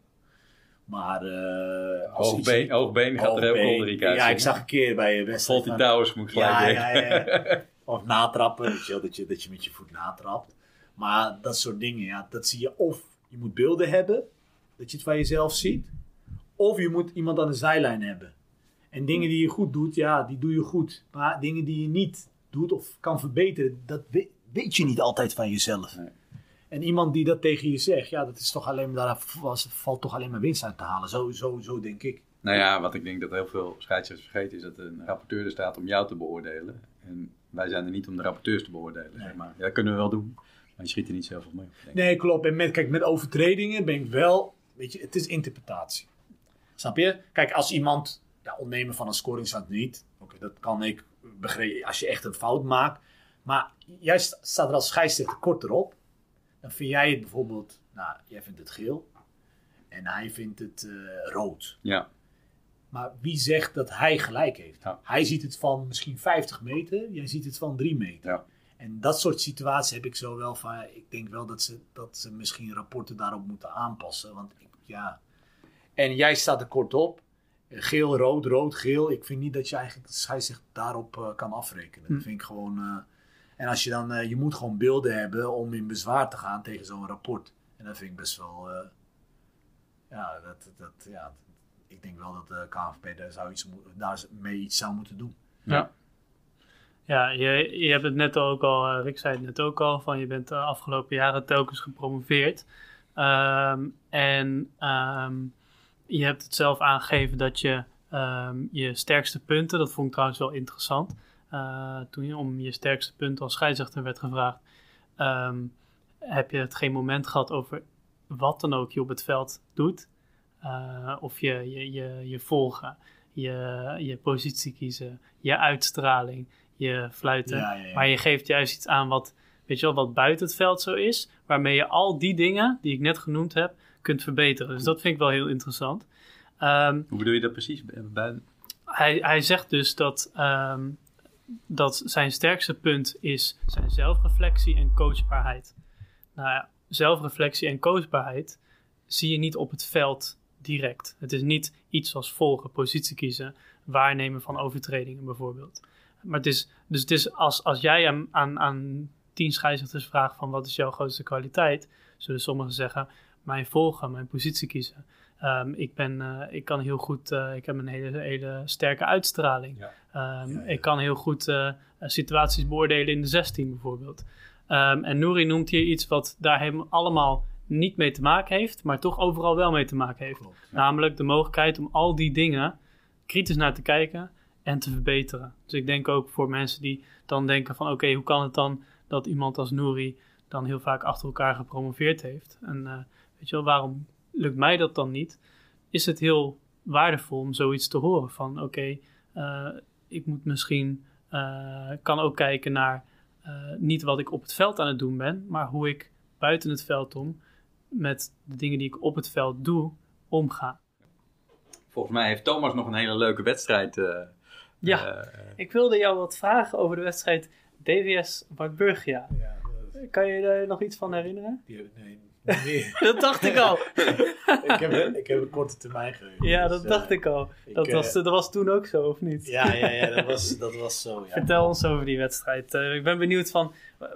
C: Maar eh als iets-
A: Hoogbeen, hoogbeen gaat er heel kolderiek uit.
C: Ja, ik zag een keer bij een wedstrijd.
A: Faulty Towers moet ik gelijk
C: ja, ja, ja. Of natrappen, weet je wel, dat je, dat je met je voet natrapt. Maar dat soort dingen, ja, dat zie je of je moet beelden hebben, dat je het van jezelf ziet. Of je moet iemand aan de zijlijn hebben. En dingen die je goed doet, ja, die doe je goed. Maar dingen die je niet doet of kan verbeteren, dat weet, weet je niet altijd van jezelf.
A: Nee.
C: En iemand die dat tegen je zegt, ja, dat is toch alleen maar, daar valt toch alleen maar winst uit te halen. Zo, zo, zo denk ik.
A: Nou ja, wat ik denk dat heel veel scheidsrechters vergeten is dat een rapporteur er staat om jou te beoordelen. En wij zijn er niet om de rapporteurs te beoordelen, zeg maar. Ja, dat kunnen we wel doen, maar je schiet er niet zelf op mee.
C: Nee, klopt. En met, kijk, met overtredingen ben ik wel, weet je, het is interpretatie. Snap je? Kijk, als iemand, ja, ontnemen van een scoringsstand niet. Oké, dat kan ik begrijpen als je echt een fout maakt. Maar jij sta- staat er als scheidsrechter kort erop. Dan vind jij het bijvoorbeeld, nou, jij vindt het geel. En hij vindt het eh, rood.
A: Ja,
C: Maar wie zegt dat hij gelijk heeft?
A: Ja.
C: Hij ziet het van misschien 50 meter, jij ziet het van 3 meter.
A: ja.
C: En dat soort situaties heb ik zo wel van. Ik denk wel dat ze, dat ze misschien rapporten daarop moeten aanpassen. Want ik, ja. En jij staat er kort op. Geel, rood, rood, geel. Ik vind niet dat je eigenlijk de scheidsrechter daarop eh, kan afrekenen.
B: Hm.
C: Dat vind ik gewoon. eh, en als je dan. eh, je moet gewoon beelden hebben om in bezwaar te gaan tegen zo'n rapport. En dat vind ik best wel. eh, ja, dat, dat, ja, ik denk wel dat de KNVB daar, zou iets, mee iets zou moeten doen.
B: Ja, je, je hebt het net ook al, eh, Rick zei het net ook al, van je bent de afgelopen jaren telkens gepromoveerd. Ehm, en ehm, je hebt het zelf aangegeven dat je ehm, je sterkste punten, dat vond ik trouwens wel interessant, eh, toen je om je sterkste punten als scheidsrechter werd gevraagd. Ehm, heb je het geen moment gehad over wat dan ook je op het veld doet. Uh, of je, je, je, je volgen, je, je positie kiezen, je uitstraling, je fluiten.
C: Ja, ja, ja.
B: Maar je geeft juist iets aan wat, weet je wel, wat buiten het veld zo is. Waarmee je al die dingen die ik net genoemd heb, kunt verbeteren. Dus dat vind ik wel heel interessant. Ehm,
A: Hoe bedoel je dat precies? Bij-
B: hij, hij zegt dus dat, ehm, dat zijn sterkste punt is zijn zelfreflectie en coachbaarheid. Nou ja, zelfreflectie en coachbaarheid zie je niet op het veld direct. Het is niet iets als volgen, positie kiezen, waarnemen van overtredingen bijvoorbeeld. Maar het is, dus het is als, als jij aan, aan, aan tien scheidsrechters vraagt van wat is jouw grootste kwaliteit, zullen sommigen zeggen mijn volgen, mijn positie kiezen. Ehm, ik, ben, eh, ik kan heel goed, eh, ik heb een hele, hele sterke uitstraling.
A: Ja.
B: Ehm. Ik kan heel goed eh, situaties beoordelen in de 16 bijvoorbeeld. Ehm, en Nouri noemt hier iets wat daar helemaal allemaal niet mee te maken heeft, maar toch overal wel mee te maken heeft.
C: Klopt.
B: Namelijk de mogelijkheid om al die dingen kritisch naar te kijken en te verbeteren. Dus ik denk ook voor mensen die dan denken van oké, hoe kan het dan dat iemand als Nouri dan heel vaak achter elkaar gepromoveerd heeft? En eh, weet je wel, waarom lukt mij dat dan niet? Is het heel waardevol om zoiets te horen van oké, eh, ik moet misschien, eh, kan ook kijken naar eh, niet wat ik op het veld aan het doen ben, maar hoe ik buiten het veld om met de dingen die ik op het veld doe, omga.
A: Volgens mij heeft Thomas nog een hele leuke wedstrijd. eh,
B: Ja. Ik wilde jou wat vragen over de wedstrijd DWS Wartburgia.
C: Ja, dat-
B: Kan je daar nog iets van herinneren?
C: die, nee,
B: Dat dacht ik al.
C: ik, heb, een- ik heb een korte termijn geheugen.
B: Ja,
C: dus,
B: dat
C: eh,
B: dacht ik al. Dat
C: eh,
B: was, dat was toen ook zo, of niet?
C: Ja, ja, ja dat, was, dat was zo. Ja.
B: Vertel ons over die wedstrijd. Eh, ik ben benieuwd van,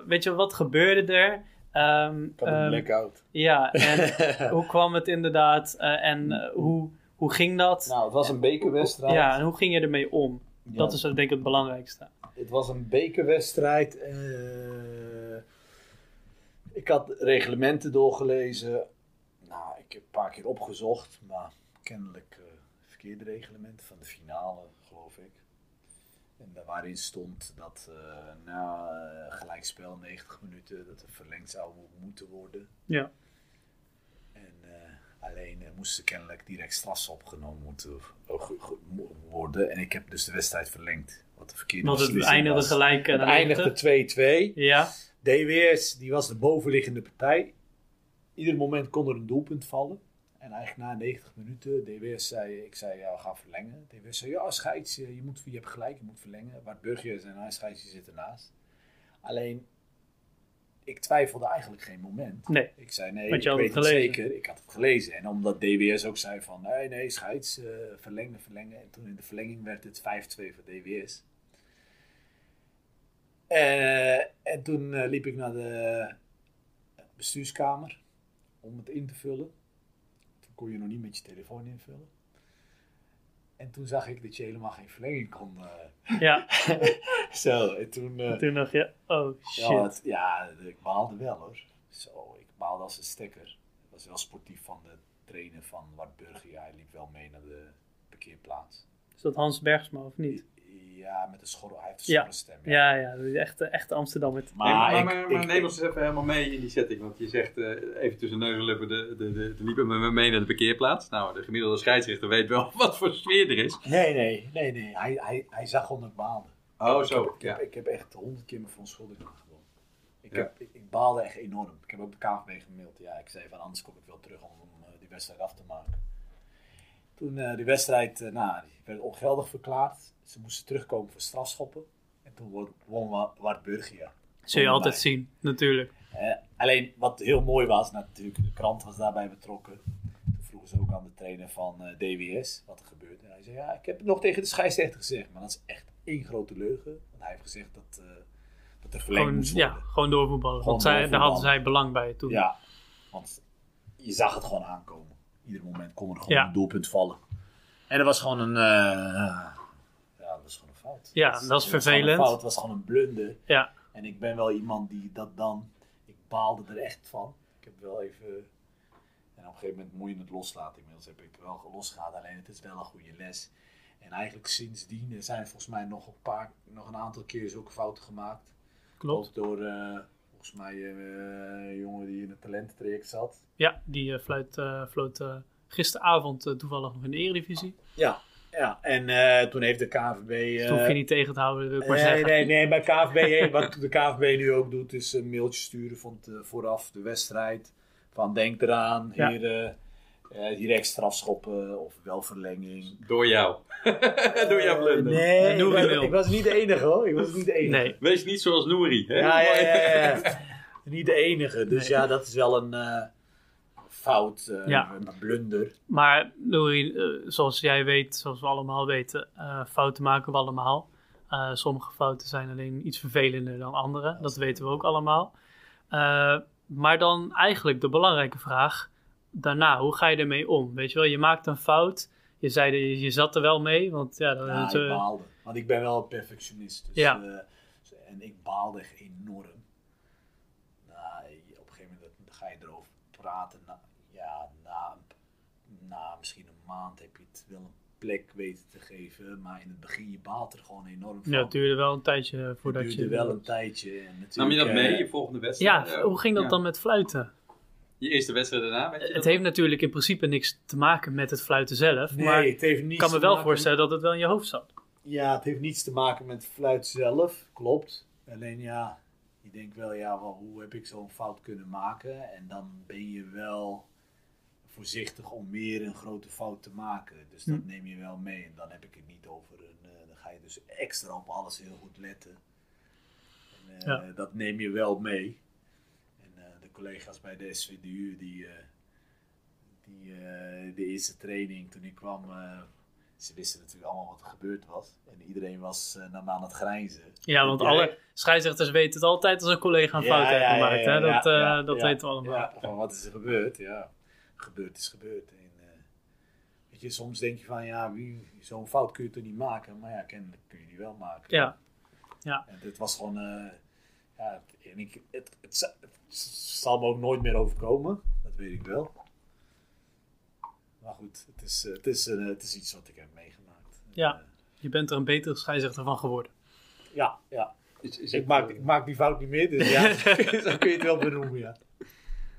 B: weet je, wat gebeurde er? Ehm,
C: Ik had een
B: ehm,
C: blackout.
B: ja, en hoe kwam het inderdaad? eh, en eh, hoe, hoe ging dat?
C: Nou, het was een bekerwedstrijd.
B: ja, en hoe ging je ermee om?
C: Ja,
B: Dat is denk ik het belangrijkste.
C: Het was een bekerwedstrijd. Ik had reglementen doorgelezen. Nou, ik heb een paar keer opgezocht, maar kennelijk eh, verkeerde reglementen van de finale, geloof ik. En daar waarin stond dat eh, na eh, gelijkspel 90 minuten dat er verlengd zou moeten worden.
B: Ja.
C: En eh, alleen moesten kennelijk direct strafs opgenomen moeten worden. En ik heb dus de wedstrijd verlengd. Wat de verkeerde
B: Want het eindigde
C: was.
B: gelijk.
C: Het
B: na 90.
C: eindigde 2-2.
B: Ja,
C: DWS die was de bovenliggende partij. Ieder moment kon er een doelpunt vallen. En eigenlijk na 90 minuten, DWS zei, ik zei, ja, we gaan verlengen. DWS zei, ja, scheids, je, je moet, je hebt gelijk, je moet verlengen. Waar Burger en hij scheids, zitten naast. Alleen, ik twijfelde eigenlijk geen moment.
B: nee.
C: Ik zei, nee, ik
B: had
C: weet
B: het
C: zeker. Ik had het gelezen. En omdat DWS ook zei van, nee, nee, scheids, eh, verlengen, verlengen. En toen in de verlenging werd het 5-2 voor DWS. Eh, en toen eh, liep ik naar de bestuurskamer om het in te vullen. Toen kon je nog niet met je telefoon invullen. En toen zag ik dat je helemaal geen verlenging kon. eh.
B: Ja,
C: Zo, en toen... eh,
B: toen dacht je, oh shit.
C: ja, het- ja, ik baalde wel hoor. Zo, ik baalde als een stekker. Het was wel sportief van de trainer van Wartburg. Ja, hij liep wel mee naar de parkeerplaats.
B: Is dat Hans Bergsma of niet?
C: Ja, met een schorre, hij heeft een
B: Ja.
C: stem.
B: Ja, ja, dat is echt, echt Amsterdam. Met,
C: Maar,
A: Nee, maar,
C: ik-
A: maar, maar
C: ik-
A: neem ons eens even helemaal mee in die setting. Want je zegt eh, even tussen neus en lippen, de, de, de, de liepen met me mee naar de parkeerplaats. Nou, de gemiddelde scheidsrechter weet wel wat voor sfeer er is.
C: Nee, nee, nee, nee. Hij, hij, hij zag gewoon dat ik baalde.
A: Oh,
C: Ik
A: zo.
C: heb, ik,
A: Ja.
C: heb, ik heb echt honderd keer mijn verontschuldiging gewoon. Ik,
A: Ja.
C: heb, ik, ik baalde echt enorm. Ik heb ook de KVB gemaild. Ja, ik zei van anders kom ik wel terug om eh, die wedstrijd af te maken. Toen eh, die wedstrijd, eh, nou, die werd ongeldig verklaard. Ze moesten terugkomen voor strafschoppen. En toen won, won Wa- Wartburgia.
B: zul je altijd zien, natuurlijk.
C: Eh, alleen wat heel mooi was, natuurlijk, de krant was daarbij betrokken. Toen vroegen ze ook aan de trainer van DWS wat er gebeurde. En hij zei, ja, ik heb het nog tegen de scheidsrechter gezegd. Maar dat is echt één grote leugen. Want hij heeft gezegd dat, dat er verlengd
B: Gewoon,
C: moest
B: ja,
C: worden.
B: gewoon doorvoetballen.
C: Gewoon
B: Want zij, daar hadden zij belang bij toen.
C: Ja, want je zag het gewoon aankomen. Ieder moment kon er gewoon
B: Ja.
C: een doelpunt vallen. En dat was gewoon een... eh, ja, dat was gewoon een fout.
B: Ja,
C: was-
B: dat is
C: was
B: vervelend.
C: Een fout. Het was gewoon een blunder.
B: Ja.
C: En ik ben wel iemand die dat dan... Ik baalde er echt van. Ik heb wel even... En op een gegeven moment moet je het loslaten. Inmiddels heb ik wel losgelaten. Alleen het is wel een goede les. En eigenlijk sindsdien er zijn volgens mij nog een paar... Nog een aantal keer zulke fouten gemaakt.
B: Klopt.
C: Ook door... eh, volgens mij eh, een jongen die in het talententraject zat.
B: Ja, die eh, fluit, eh, floot gisteravond toevallig nog in de Eredivisie.
C: Ja, ja. en toen heeft de KVB...
B: Dus
C: eh,
B: hoef je niet tegen te houden, wil ik maar
C: nee,
B: zeggen.
C: nee, nee, bij KVB, wat de KVB nu ook doet, is een mailtje sturen van te- vooraf de wedstrijd. Van denk eraan,
B: Ja.
C: hier, eh, eh, direct strafschoppen of wel verlenging.
A: Door jou. Door jouw blunder.
C: Nee,
B: En Nouri
C: ik, ik was niet de enige hoor. Ik was niet de enige.
B: Nee.
A: Wees niet zoals Nouri. Hè?
C: Ja, ja, ja, ja. Niet de enige. Dus
B: Nee.
C: ja, dat is wel een eh, fout, eh,
B: Ja.
C: een blunder.
B: Maar eh, zoals jij weet, zoals we allemaal weten, eh, fouten maken we allemaal. Eh, sommige fouten zijn alleen iets vervelender dan andere. Dat weten we ook allemaal. Eh, maar dan eigenlijk de belangrijke vraag daarna, hoe ga je ermee om? Weet je wel, je maakt een fout. Je zei, je, zat er wel mee, want ja,
C: Ja,
B: het,
C: ik
B: eh,
C: baalde. Want ik ben wel een perfectionist. Dus,
B: Ja.
C: eh, en ik baalde echt enorm. Nou, op een gegeven moment dan ga je erover praten. Na, ja, na, na misschien een maand heb je het wel een plek weten te geven. Maar in het begin, je baalt er gewoon enorm van.
B: ja, het duurde wel een tijdje
C: Het
B: voordat
C: duurde
B: je...
C: wel een tijdje. En natuurlijk,
A: Nam je dat
C: eh,
A: mee, je volgende wedstrijd?
B: Ja, hoe ging dat
A: Ja.
B: dan met fluiten?
A: Je eerste wedstrijd daarna, weet je
B: Het
A: dat
B: heeft natuurlijk in principe niks te maken met het fluiten zelf.
C: Nee,
B: maar
C: het heeft
B: ik kan me wel voorstellen dat het wel in je hoofd zat.
C: Ja, het heeft niets te maken met fluit zelf, klopt. Alleen ja, je denkt wel, ja, wel, hoe heb ik zo'n fout kunnen maken? En dan ben je wel voorzichtig om meer een grote fout te maken. Dus dat
B: Hm.
C: neem je wel mee. En dan heb ik het niet over een, eh, dan ga je dus extra op alles heel goed letten. En, eh,
B: Ja.
C: Dat neem je wel mee. Collega's bij de SVDU, die, eh, die eh, de eerste training toen ik kwam, eh, ze wisten natuurlijk allemaal wat er gebeurd was. En iedereen was eh, naar aan het grijnzen.
B: Ja, want
C: Ja,
B: alle scheidsrechters weten het altijd als een collega een fout
C: Ja,
B: heeft
C: ja,
B: gemaakt.
C: ja,
B: hè?
C: ja,
B: Dat,
C: ja,
B: dat
C: ja,
B: weten we allemaal.
C: Ja, van wat is er gebeurd? Ja, gebeurd is gebeurd. En, weet je, soms denk je van, ja, wie- zo'n fout kun je toch niet maken? Maar ja, kennelijk kun je die wel maken.
B: Ja.
C: En het was gewoon, ja, en ik, het, het, za- het zal me ook nooit meer overkomen. Dat weet ik wel. Maar goed, het is, eh, het is, eh, het is iets wat ik heb meegemaakt.
B: Ja.
C: Eh,
B: Je bent er een betere scheidsrechter van geworden.
C: ja, ja.
A: Is, is
C: Ik maak, ik maak die fout niet meer, dus ja, zo kun je het wel benoemen, ja.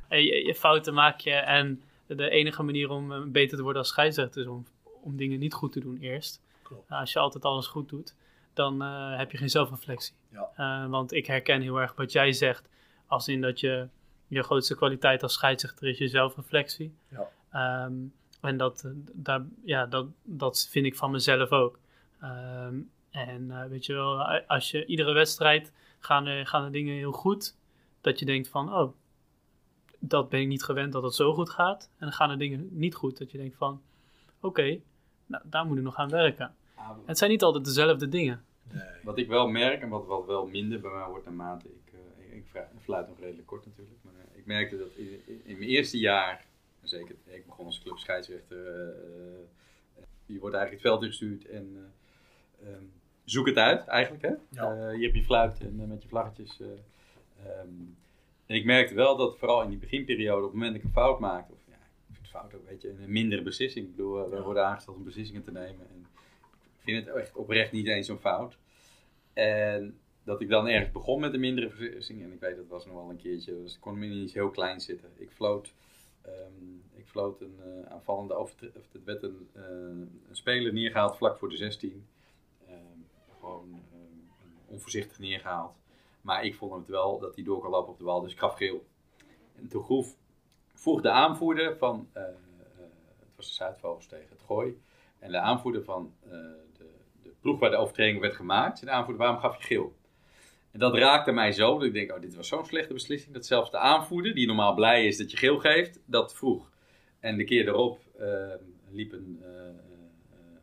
B: Je, je fouten maak je en de enige manier om beter te worden als scheidsrechter is om, om dingen niet goed te doen eerst.
C: Klopt.
B: Nou, als je altijd alles goed doet, dan eh, heb je geen zelfreflectie.
C: Ja.
B: Eh, want ik herken heel erg wat jij zegt, als in dat je je grootste kwaliteit als scheidsrechter is je zelfreflectie.
C: Ja.
B: Ehm, en dat, eh, daar, ja, dat, dat vind ik van mezelf ook. Ehm, en weet je wel, als je iedere wedstrijd gaan er, gaan er dingen heel goed, dat je denkt van, oh, dat ben ik niet gewend dat het zo goed gaat. En dan gaan er dingen niet goed, dat je denkt van, oké, nou, daar moet ik nog aan werken. Het zijn niet altijd dezelfde dingen.
C: Nee.
A: Wat ik wel merk en wat, wat wel minder bij mij wordt naarmate ik, eh, ik, fluit nog redelijk kort natuurlijk, maar eh, ik merkte dat in, mijn eerste jaar, zeker, ik begon als clubscheidsrechter, eh, eh, je wordt eigenlijk het veld ingestuurd en eh, ehm, zoek het uit eigenlijk hè.
C: Ja.
A: Eh, je hebt je fluit en eh, met je vlaggetjes. eh, ehm, en ik merkte wel dat vooral in die beginperiode, op het moment dat ik een fout maakte, of ja, ik vind het fout ook, weet je, een mindere beslissing. Ik bedoel, eh, wij worden aangesteld om beslissingen te nemen en vind het echt oprecht niet eens zo'n fout. En dat ik dan ergens begon met een mindere beslissing. En ik weet, dat was nog wel een keertje. Dus ik kon me niet heel klein zitten. Ik floot, ehm, ik floot een eh, aanvallende. Of het werd een, eh, een speler neergehaald vlak voor de 16. Ehm, gewoon ehm, onvoorzichtig neergehaald. Maar ik vond het wel dat hij door kon lopen op de bal. Dus ik gaf geel. En toen groef, vroeg de aanvoerder van. eh, het was de Zuidvogels tegen het gooi. En de aanvoerder van ploeg waar de overtreding werd gemaakt, zei de aanvoerder, waarom gaf je geel? En dat raakte mij zo, dat ik denk, oh, dit was zo'n slechte beslissing, dat zelfs de aanvoerder, die normaal blij is dat je geel geeft, dat vroeg. En de keer erop eh, liep een, eh, eh,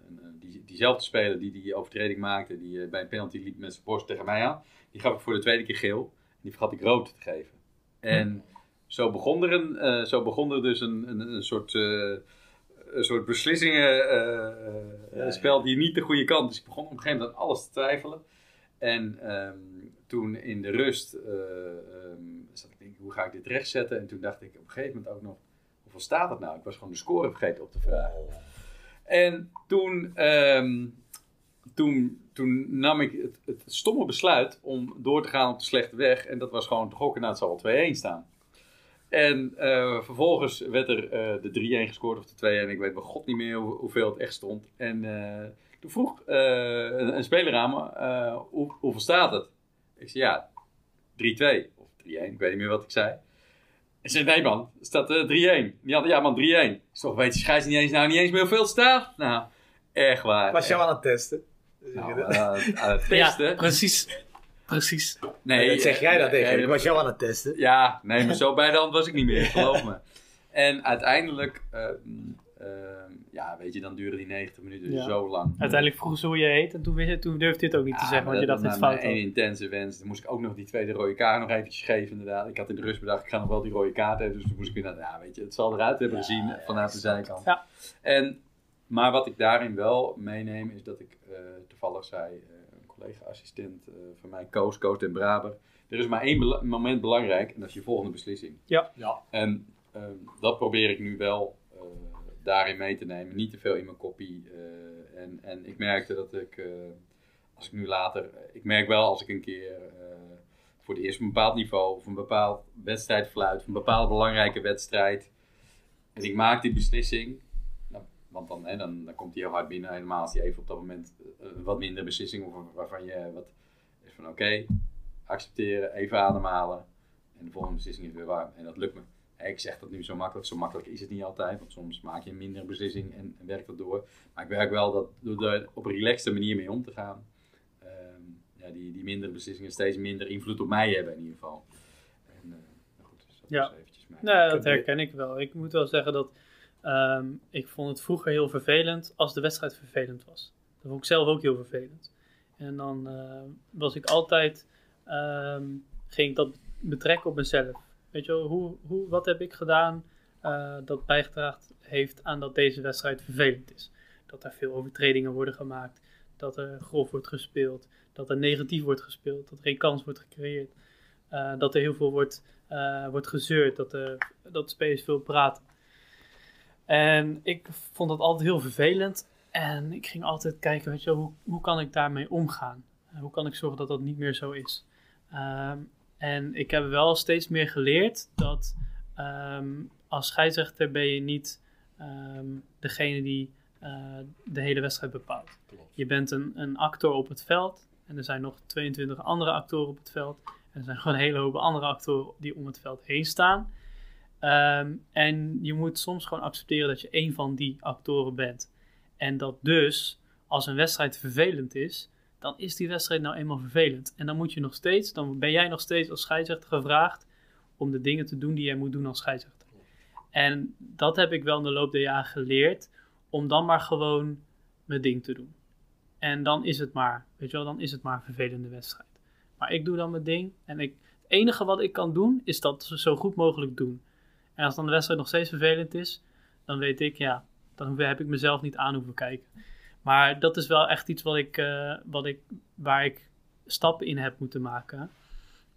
A: een, die, diezelfde speler die die overtreding maakte, die bij een penalty liep met zijn borst tegen mij aan, die gaf ik voor de tweede keer geel. Die vergat ik rood te geven. En zo begon er, een, zo begon er dus een, een, een soort... een soort beslissingen eh, eh, spel die niet de goede kant. Dus ik begon op een gegeven moment aan alles te twijfelen. En ehm, toen in de rust ehm, zat ik denken, hoe ga ik dit rechtzetten? En toen dacht ik op een gegeven moment ook nog, hoeveel staat het nou? Ik was gewoon de score vergeten op te vragen. En toen ehm, toen, toen nam ik het, het stomme besluit om door te gaan op de slechte weg. En dat was gewoon te gokken, nou het zal wel 2-1 staan. En eh, vervolgens werd er eh, de 3-1 gescoord of de 2-1. Ik weet bij god niet meer hoe- hoeveel het echt stond. En eh, toen vroeg eh, een, een speler aan me, eh, hoe, hoeveel staat het? Ik zei ja, 3-2 of 3-1, ik weet niet meer wat ik zei. Ik zei nee man, het staat eh, 3-1. Die hadden ja man 3-1. Ik zeg, weet je scheids niet eens, nou niet eens meer hoeveel het staat? Nou, echt waar.
C: Was jou aan het testen?
A: Nou, aan het
B: Ja,
A: testen?
B: precies. Precies.
A: Nee,
C: dat zeg jij dat tegen
A: eh,
C: Ik was jou aan het testen.
A: Ja, nee, maar zo bij de hand was ik niet meer, geloof me. En uiteindelijk, eh, eh, ja, weet je, dan duren die 90 minuten
B: Ja.
A: zo lang.
B: Uiteindelijk vroegen ze hoe je heet en toen, wist je, toen durfde je het ook niet te zeggen, want je dacht dit fout.
A: Een intense wens. Dan moest ik ook nog die tweede rode kaart nog eventjes geven, inderdaad. Ik had in de rust bedacht, ik ga nog wel die rode kaart hebben. Dus toen moest ik inderdaad, ja, weet je, het zal eruit hebben gezien vanuit de zijkant.
B: Ja.
A: En, maar wat ik daarin wel meeneem, is dat ik eh, toevallig zei, collega-assistent eh, van mij, Koos, Koos den Braber. Er is maar één bela- moment belangrijk en dat is je volgende beslissing.
C: Ja.
A: En ehm, dat probeer ik nu wel eh, daarin mee te nemen. Niet te veel in mijn kopie. eh, en, en ik merkte dat ik, eh, als ik nu later, ik merk wel als ik een keer eh, voor het eerst een bepaald niveau of een bepaald wedstrijd fluit, of een bepaalde belangrijke wedstrijd. En ik maak die beslissing. Nou, want dan, hè, dan, dan komt die heel hard binnen. Helemaal als die even op dat moment eh, een wat minder beslissing of waarvan je wat is van oké, accepteren, even ademhalen. En de volgende beslissing is weer warm. En dat lukt me. Ik zeg dat nu zo makkelijk. Zo makkelijk is het niet altijd. Want soms maak je een mindere beslissing en, en werkt dat door. Maar ik werk wel dat, door er op een relaxte manier mee om te gaan. ehm, ja, die, die mindere beslissingen steeds minder invloed op mij hebben in ieder geval. En, eh, nou goed, dus dat
B: Ja.
A: was eventjes mijn...
B: Nee, dat
C: heb-
B: herken ik wel. Ik moet wel zeggen dat ehm, ik vond het vroeger heel vervelend als de wedstrijd vervelend was. Dat vond ik zelf ook heel vervelend. En dan eh, was ik altijd, ehm, ging dat betrekken op mezelf. Weet je wel, hoe, hoe, wat heb ik gedaan eh, dat bijgedragen heeft aan dat deze wedstrijd vervelend is? Dat er veel overtredingen worden gemaakt, dat er grof wordt gespeeld, dat er negatief wordt gespeeld, dat er geen kans wordt gecreëerd, eh, dat er heel veel wordt wordt gezeurd, dat, de dat spelers veel praten. En ik vond dat altijd heel vervelend. En ik ging altijd kijken, weet je, hoe, hoe kan ik daarmee omgaan? Hoe kan ik zorgen dat dat niet meer zo is? Ehm, en ik heb wel steeds meer geleerd dat ehm, als scheidsrechter ben je niet ehm, degene die eh, de hele wedstrijd bepaalt.
C: Klopt.
B: Je bent een, een actor op het veld en er zijn nog 22 andere actoren op het veld. En er zijn gewoon een hele hoop andere actoren die om het veld heen staan. Ehm, en je moet soms gewoon accepteren dat je één van die actoren bent. En dat dus, als een wedstrijd vervelend is, dan is die wedstrijd nou eenmaal vervelend. En dan moet je nog steeds, dan ben jij nog steeds als scheidsrechter gevraagd om de dingen te doen die jij moet doen als scheidsrechter. En dat heb ik wel in de loop der jaren geleerd, om dan maar gewoon mijn ding te doen. En dan is het maar, weet je wel, dan is het maar een vervelende wedstrijd. Maar ik doe dan mijn ding. En ik, het enige wat ik kan doen, is dat zo goed mogelijk doen. En als dan de wedstrijd nog steeds vervelend is, dan weet ik, ja, dan heb ik mezelf niet aan hoeven kijken. Maar dat is wel echt iets wat ik, eh, wat ik, waar ik stappen in heb moeten maken.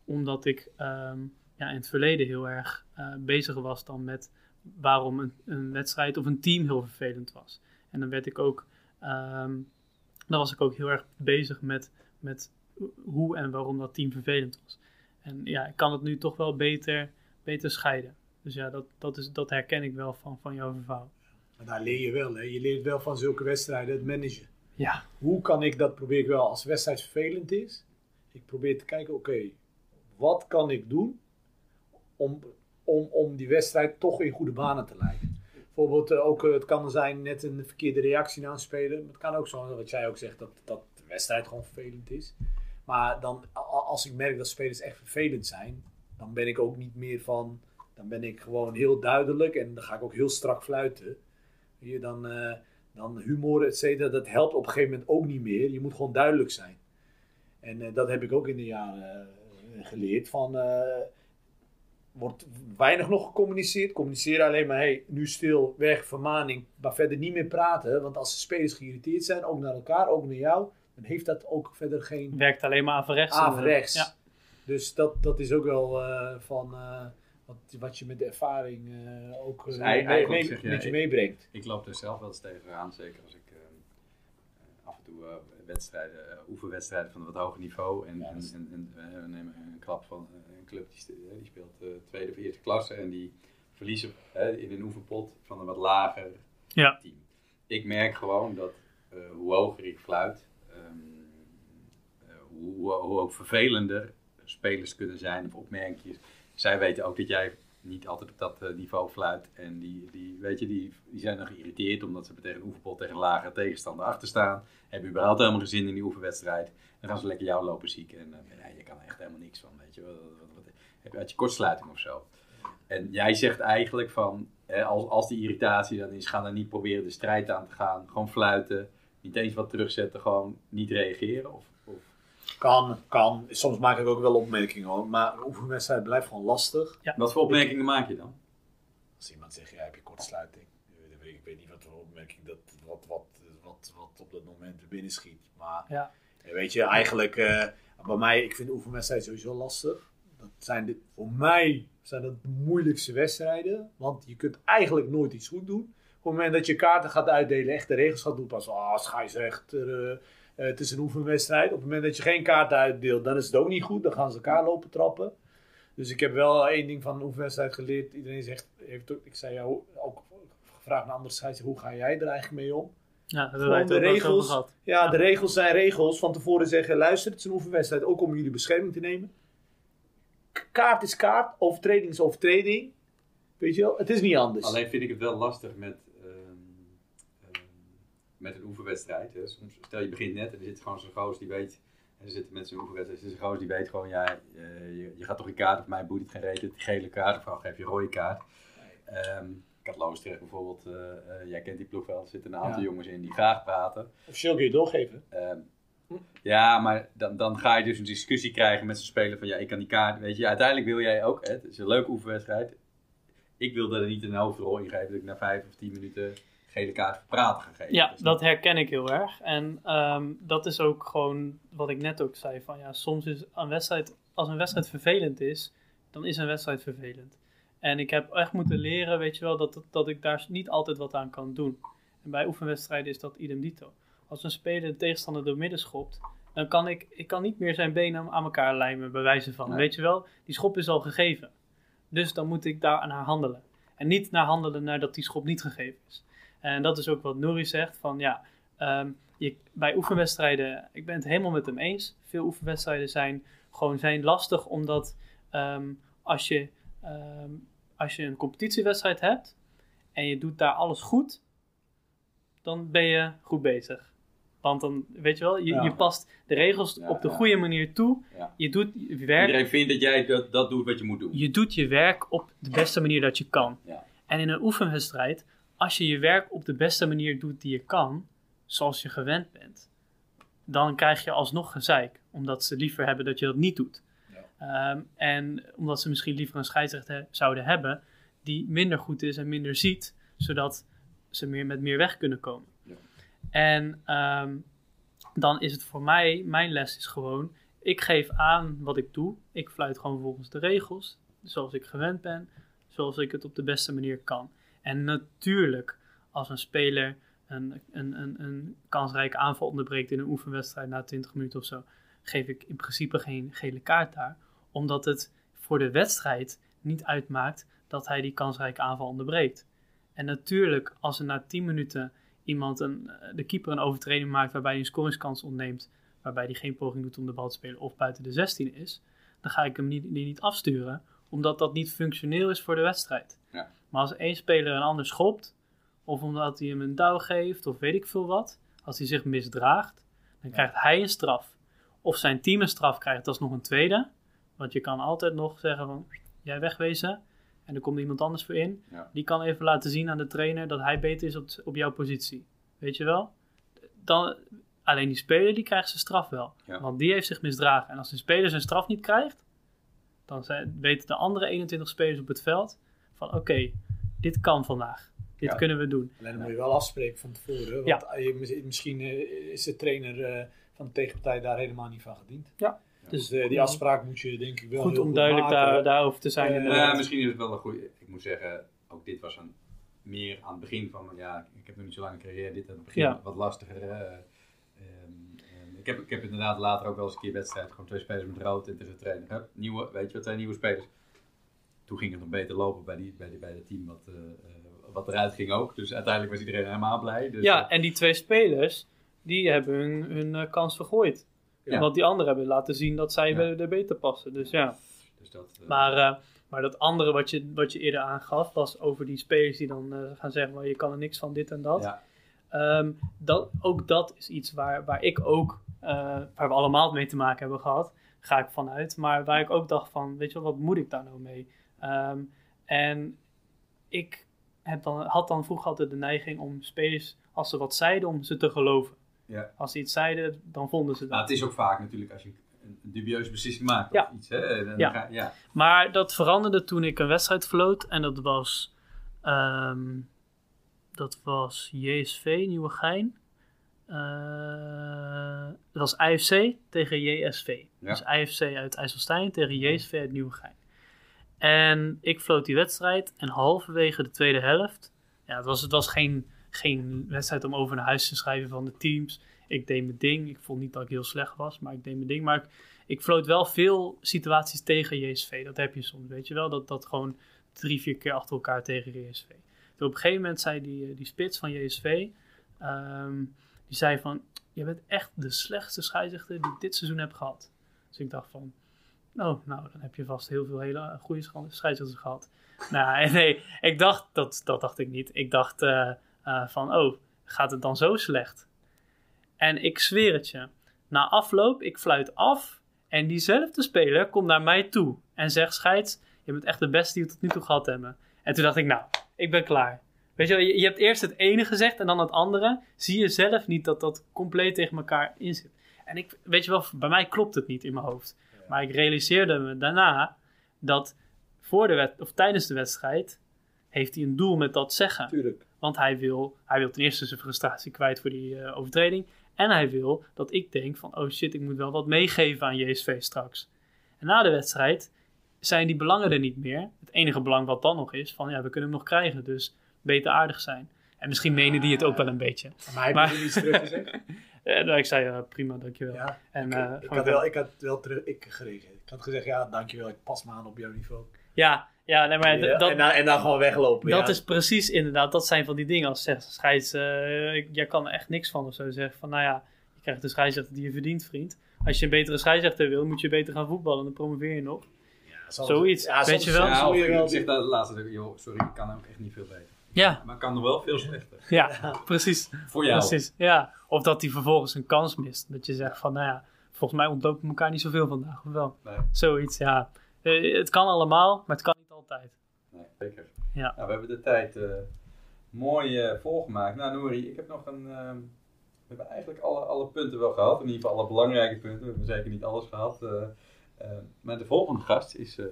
B: Omdat ik ehm, ja, in het verleden heel erg eh, bezig was dan met waarom een, een wedstrijd of een team heel vervelend was. En dan werd ik ook, ehm, dan was ik ook heel erg bezig met, met hoe en waarom dat team vervelend was. En ja, ik kan het nu toch wel beter, beter scheiden. Dus ja, dat, dat, is, dat herken ik wel van, van jouw verhaal.
C: Maar daar leer je wel. Hè. Je leert wel van zulke wedstrijden het managen.
B: Ja,
C: Hoe kan ik dat, probeer ik wel, als de wedstrijd vervelend is. Ik probeer te kijken, oké, wat kan ik doen om, om, om die wedstrijd toch in goede banen te leiden. Bijvoorbeeld, eh, ook, eh, het kan zijn net een verkeerde reactie na een speler. Maar het kan ook zo, wat jij ook zegt, dat, dat de wedstrijd gewoon vervelend is. Maar dan, als ik merk dat spelers echt vervelend zijn, dan ben ik ook niet meer van, dan ben ik gewoon heel duidelijk en dan ga ik ook heel strak fluiten. Hier dan, eh, dan humor, et cetera, dat helpt op een gegeven moment ook niet meer. Je moet gewoon duidelijk zijn. En eh, dat heb ik ook in de jaren eh, geleerd. Van, wordt weinig nog gecommuniceerd. Communiceren alleen maar, hey, nu stil, weg, vermaning. Maar verder niet meer praten. Want als de spelers geïrriteerd zijn, ook naar elkaar, ook naar jou. Dan heeft dat ook verder geen
B: werkt alleen maar averechts.
C: averechts.
B: Ja.
C: Dus dat, dat is ook wel van wat, wat je met de ervaring eh, ook eh,
A: Dus
C: mee-
A: eigenlijk
C: mee-
A: zeg je,
C: met je
A: ik-
C: meebrengt.
A: Ik loop er zelf wel eens tegenaan, zeker als ik eh, af en toe eh, wedstrijden, eh, oefenwedstrijden van een wat hoger niveau. En,
C: Ja,
A: en, en, en, eh, we nemen een klap van eh, een club die, eh, die speelt eh, tweede of eerste klasse en die verliezen eh, in een oefenpot van een wat lager
B: Ja.
A: team. Ik merk gewoon dat eh, hoe hoger ik fluit, ehm, eh, hoe, hoe, hoe ook vervelender spelers kunnen zijn of opmerkingen. Zij weten ook dat jij niet altijd op dat eh, niveau fluit. En die, die, weet je, die, die zijn dan geïrriteerd omdat ze tegen een oefenpot tegen lagere tegenstander achter staan. Hebben überhaupt helemaal geen zin in die oefenwedstrijd. Dan gaan ze lekker jou lopen zieken. En eh, ja, je kan er echt helemaal niks van, weet je. Heb je uit je kortsluiting of zo. En jij zegt eigenlijk van, als, als die irritatie dan is, ga dan niet proberen de strijd aan te gaan. Gewoon fluiten. Niet eens wat terugzetten, gewoon niet reageren. Of
C: Kan, kan. Soms maak ik ook wel opmerkingen hoor. Maar een oefenwedstrijd blijft gewoon lastig.
A: Wat voor opmerkingen maak je dan?
C: Als iemand zegt, ja, heb je kortsluiting? Ik weet, ik weet niet wat voor opmerking dat, wat, wat, wat, wat op dat moment er binnen schiet. Maar
B: Ja.
C: weet je, eigenlijk, eh, bij mij, ik vind de oefenwedstrijd sowieso lastig. Dat zijn de, voor mij zijn dat de moeilijkste wedstrijden. Want je kunt eigenlijk nooit iets goed doen. Op het moment dat je kaarten gaat uitdelen, echt de regels gaat doen, pas ah, scheidsrechter, eh, het is een oefenwedstrijd. Op het moment dat je geen kaarten uitdeelt, dan is het ook niet goed. Dan gaan ze elkaar lopen trappen. Dus ik heb wel één ding van een oefenwedstrijd geleerd. Iedereen zegt, heeft ook, ik zei jou ook gevraagd naar andere scheidsrechters, hoe ga jij er eigenlijk mee om?
B: Ja, dat
C: de regels.
B: gehad.
C: Ja,
B: Ja.
C: de regels zijn regels. Van tevoren zeggen, luister, het is een oefenwedstrijd, ook om jullie bescherming te nemen. Kaart is kaart, overtreding is overtreding. Weet je wel, het is niet anders.
A: Alleen vind ik het wel lastig met, met een oefenwedstrijd. Hè. Soms, stel je begint net en er zit gewoon zo'n goos die weet. En er zitten mensen in een oefenwedstrijd. Er een goos die weet gewoon, ja, eh, je, je gaat toch een kaart of mij boeit het geen reden. Die gele kaart of gewoon geef je rode kaart. Ehm, ik had Loosdrecht bijvoorbeeld, eh, eh, jij kent die ploeg wel. Er zitten een aantal
C: Ja.
A: jongens in die graag praten.
C: Officieel kun je doorgeven.
A: Ehm, ja, maar dan, dan ga je dus een discussie krijgen met zo'n speler van ja, ik kan die kaart, weet je, uiteindelijk wil jij ook, hè, het is een leuke oefenwedstrijd. Ik wilde er niet een hoofdrol in geven dat ik na vijf of tien minuten gele kaart voor praten ga geven.
B: Ja,
A: Dus
B: dat herken ik heel erg. En ehm, dat is ook gewoon wat ik net ook zei. Van, ja, soms is een wedstrijd, als een wedstrijd vervelend is, dan is een wedstrijd vervelend. En ik heb echt moeten leren, weet je wel, dat, dat ik daar niet altijd wat aan kan doen. En bij oefenwedstrijden is dat idem dito. Als een speler de tegenstander door midden schopt, dan kan ik, ik kan niet meer zijn benen aan elkaar lijmen, bij wijze van.
A: Nee.
B: Weet je wel, die schop is al gegeven. Dus dan moet ik daar naar handelen. En niet naar handelen nadat die schop niet gegeven is. En dat is ook wat Nouri zegt, van ja, ehm, je, bij oefenwedstrijden, ik ben het helemaal met hem eens. Veel oefenwedstrijden zijn gewoon zijn lastig, omdat ehm, als, je, ehm, als je een competitiewedstrijd hebt en je doet daar alles goed, dan ben je goed bezig. Want dan, weet je wel, je,
C: Ja.
B: je past de regels
A: Ja,
B: op de
A: ja.
B: goede manier toe. Je doet je werk
A: Iedereen vindt dat jij dat, dat doet wat je moet doen.
B: je doet je werk op de beste manier dat je kan. En in een oefenwedstrijd, als je je werk op de beste manier doet die je kan, zoals je gewend bent, dan krijg je alsnog gezeik. Omdat ze liever hebben dat je dat niet doet. Ehm, en omdat ze misschien liever een scheidsrechter zouden hebben die minder goed is en minder ziet, zodat ze meer met meer weg kunnen komen.
A: Ja.
B: En ehm, dan is het voor mij, mijn les is gewoon, ik geef aan wat ik doe. Ik fluit gewoon volgens de regels, zoals ik gewend ben, zoals ik het op de beste manier kan. En natuurlijk, als een speler een, een, een, een kansrijke aanval onderbreekt in een oefenwedstrijd na 20 minuten of zo, geef ik in principe geen gele kaart daar. Omdat het voor de wedstrijd niet uitmaakt dat hij die kansrijke aanval onderbreekt. En natuurlijk, als er na 10 minuten iemand een, eh, de keeper een overtreding maakt waarbij hij een scoringskans ontneemt, waarbij hij geen poging doet om de bal te spelen of buiten de 16 is, dan ga ik hem niet, niet afsturen, omdat dat niet functioneel is voor de wedstrijd. Maar als één speler een ander schopt, of omdat hij hem een douw geeft, of weet ik veel wat, als hij zich misdraagt, dan krijgt hij een straf. Of zijn team een straf krijgt, dat is nog een tweede. Want je kan altijd nog zeggen van, jij wegwezen, en er komt iemand anders voor in.
A: Ja.
B: Die kan even laten zien aan de trainer dat hij beter is op, op jouw positie. Weet je wel? Dan, alleen die speler die krijgt zijn straf wel.
A: Ja.
B: Want die heeft zich misdragen. En als een speler zijn straf niet krijgt, dan zijn, weten de andere 21 spelers op het veld van oké, dit kan vandaag. Dit
A: Ja.
B: kunnen we doen.
C: Alleen dan moet je wel afspreken van tevoren. Want
B: Ja.
C: je, misschien eh, is de trainer eh, van de tegenpartij daar helemaal niet van gediend. Dus
B: Dus
C: eh, die afspraak moet je denk ik wel
B: goed
C: heel
B: om duidelijk
C: maken.
B: daar, daarover te zijn.
A: Nou ja, misschien is het wel een goede. Ik moet zeggen, ook dit was een meer aan het begin van. Ja, ik heb nog niet zo lang een carrière. Dit aan het begin
B: Ja.
A: wat lastiger. eh, ehm, Ik heb, ik heb inderdaad later ook wel eens een keer wedstrijd. Gewoon twee spelers met rood en tegen de trainer. Hup, nieuwe, weet je wat, twee nieuwe spelers. Toen ging het nog beter lopen bij, die, bij, die, bij het team wat, eh, eh, wat eruit ging ook. Dus uiteindelijk was iedereen helemaal blij. Dus,
B: ja, en die twee spelers, die hebben hun, hun eh, kans vergooid.
A: Ja.
B: Want die anderen hebben laten zien dat zij
A: Ja.
B: er er beter passen. Dus ja.
A: dus dat,
B: Maar, maar dat andere wat je, wat je eerder aangaf, was over die spelers die dan gaan zeggen, maar je kan er niks van dit en dat.
A: ja,
B: Ehm, dat ook dat is iets waar, waar ik ook, waar we allemaal mee te maken hebben gehad, ga ik vanuit. Maar waar ik ook dacht van, weet je wel, wat moet ik daar nou mee? Ehm, en ik heb dan, had dan vroeger altijd de neiging om spelers, als ze wat zeiden, om ze te geloven.
A: Ja.
B: Als ze iets zeiden, dan vonden ze dat.
A: Nou, het is ook vaak natuurlijk als je een dubieuze beslissing maakt
B: Ja.
A: of iets. Hè? Dan
B: Ja.
A: ga- ja.
B: Maar dat veranderde toen ik een wedstrijd floot. En dat was, ehm, dat was JSV Nieuwegein. Eh dat was IFC tegen JSV. Dus IFC uit IJsselstein tegen JSV uit Nieuwegein. En ik floot die wedstrijd. En halverwege de tweede helft. Ja, het was, het was geen, geen wedstrijd om over naar huis te schrijven van de teams. Ik deed mijn ding. Ik vond niet dat ik heel slecht was, maar ik deed mijn ding. Maar ik, ik floot wel veel situaties tegen JSV. Dat heb je soms, weet je wel. Dat, dat gewoon drie, vier keer achter elkaar tegen JSV. Toen op een gegeven moment zei die, die spits van JSV... ehm, die zei van... Je bent echt de slechtste scheidsrechter die ik dit seizoen heb gehad. Dus ik dacht van... Oh, nou, dan heb je vast heel veel hele goede scheidsrechters gehad. nou, nee, ik dacht... Dat, dat dacht ik niet. Ik dacht eh, eh, van... Oh, gaat het dan zo slecht? En ik zweer het je. Na afloop, ik fluit af... En diezelfde speler komt naar mij toe en zegt: Scheids, je bent echt de beste die we tot nu toe gehad hebben. En toen dacht ik: Nou, ik ben klaar. Weet je wel, je, je hebt eerst het ene gezegd en dan het andere. Zie je zelf niet dat dat compleet tegen elkaar in zit. En ik, weet je wel, bij mij klopt het niet in mijn hoofd. Maar ik realiseerde me daarna dat voor de of tijdens de wedstrijd heeft hij een doel met dat zeggen.
C: Tuurlijk.
B: Want hij wil, hij wil ten eerste zijn frustratie kwijt voor die eh, overtreding. En hij wil dat ik denk van, oh shit, ik moet wel wat meegeven aan JSV straks. En na de wedstrijd zijn die belangen er niet meer. Het enige belang wat dan nog is, van ja, we kunnen hem nog krijgen, dus beter aardig zijn. En misschien menen die het ook wel een beetje.
C: Maar heb
B: Maar-
C: je gezegd?
B: Eh, nou, ik zei, eh, prima, dankjewel.
C: Ja.
B: En,
C: ik,
B: eh,
C: ik, had wel, ik had wel terug, ik gereageerd. Ik had gezegd, ja, dankjewel, ik pas me aan op jouw niveau.
B: ja, ja, nee, maar
C: Ja,
B: dat,
C: en, dan, en dan gewoon weglopen.
B: Dat
C: ja.
B: is precies inderdaad, dat zijn van die dingen als zegt scheids, jij kan er echt niks van of zo. Zeg van, nou ja, je krijgt de scheidsrechter die je verdient, vriend. Als je een betere scheidsrechter wil, moet je beter gaan voetballen, dan promoveer je nog.
C: Ja, soms-
B: zoiets, weet
C: soms-
B: je wel?
C: soms
A: Ja, of
C: je wel
A: ik zeg dat laatste, joh, sorry, ik kan ook echt niet veel beter.
B: Ja,
A: Maar kan nog wel veel slechter.
B: ja, precies.
A: Voor jou.
B: precies. Ja. Of dat hij vervolgens een kans mist. Dat je zegt van, nou ja, volgens mij ontlopen we elkaar niet zoveel vandaag, of wel?
A: Nee,
B: Zoiets, ja. Eh, het kan allemaal, maar het kan niet altijd.
A: nee, zeker.
B: Ja.
A: Nou, we hebben de tijd eh, mooi eh, volgemaakt. Nou, Nouri, ik heb nog een... ehm, we hebben eigenlijk alle, alle punten wel gehad. In ieder geval alle belangrijke punten. We hebben zeker niet alles gehad. eh, eh, maar de volgende gast is eh,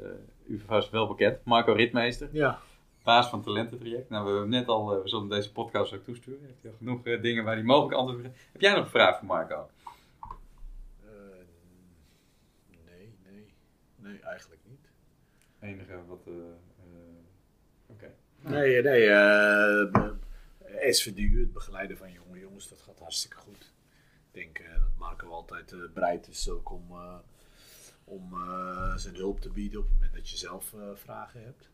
A: u vast wel bekend. Marco Ritmeester.
C: Ja.
A: Baas van Talententraject. Nou, we hebben net al, eh, we zullen deze podcast ook toesturen. Heeft hij al genoeg eh, dingen waar hij mogelijk antwoord op. Heb jij nog een vraag voor Marco?
C: Eh, nee, nee. Nee, eigenlijk niet.
A: Enige wat. Oké.
C: Nee, nee. eh SVDU, het begeleiden van jonge jongens, dat gaat hartstikke goed. Ik denk dat Marco altijd bereid is ook om, om zijn hulp te bieden op het moment dat je zelf vragen hebt.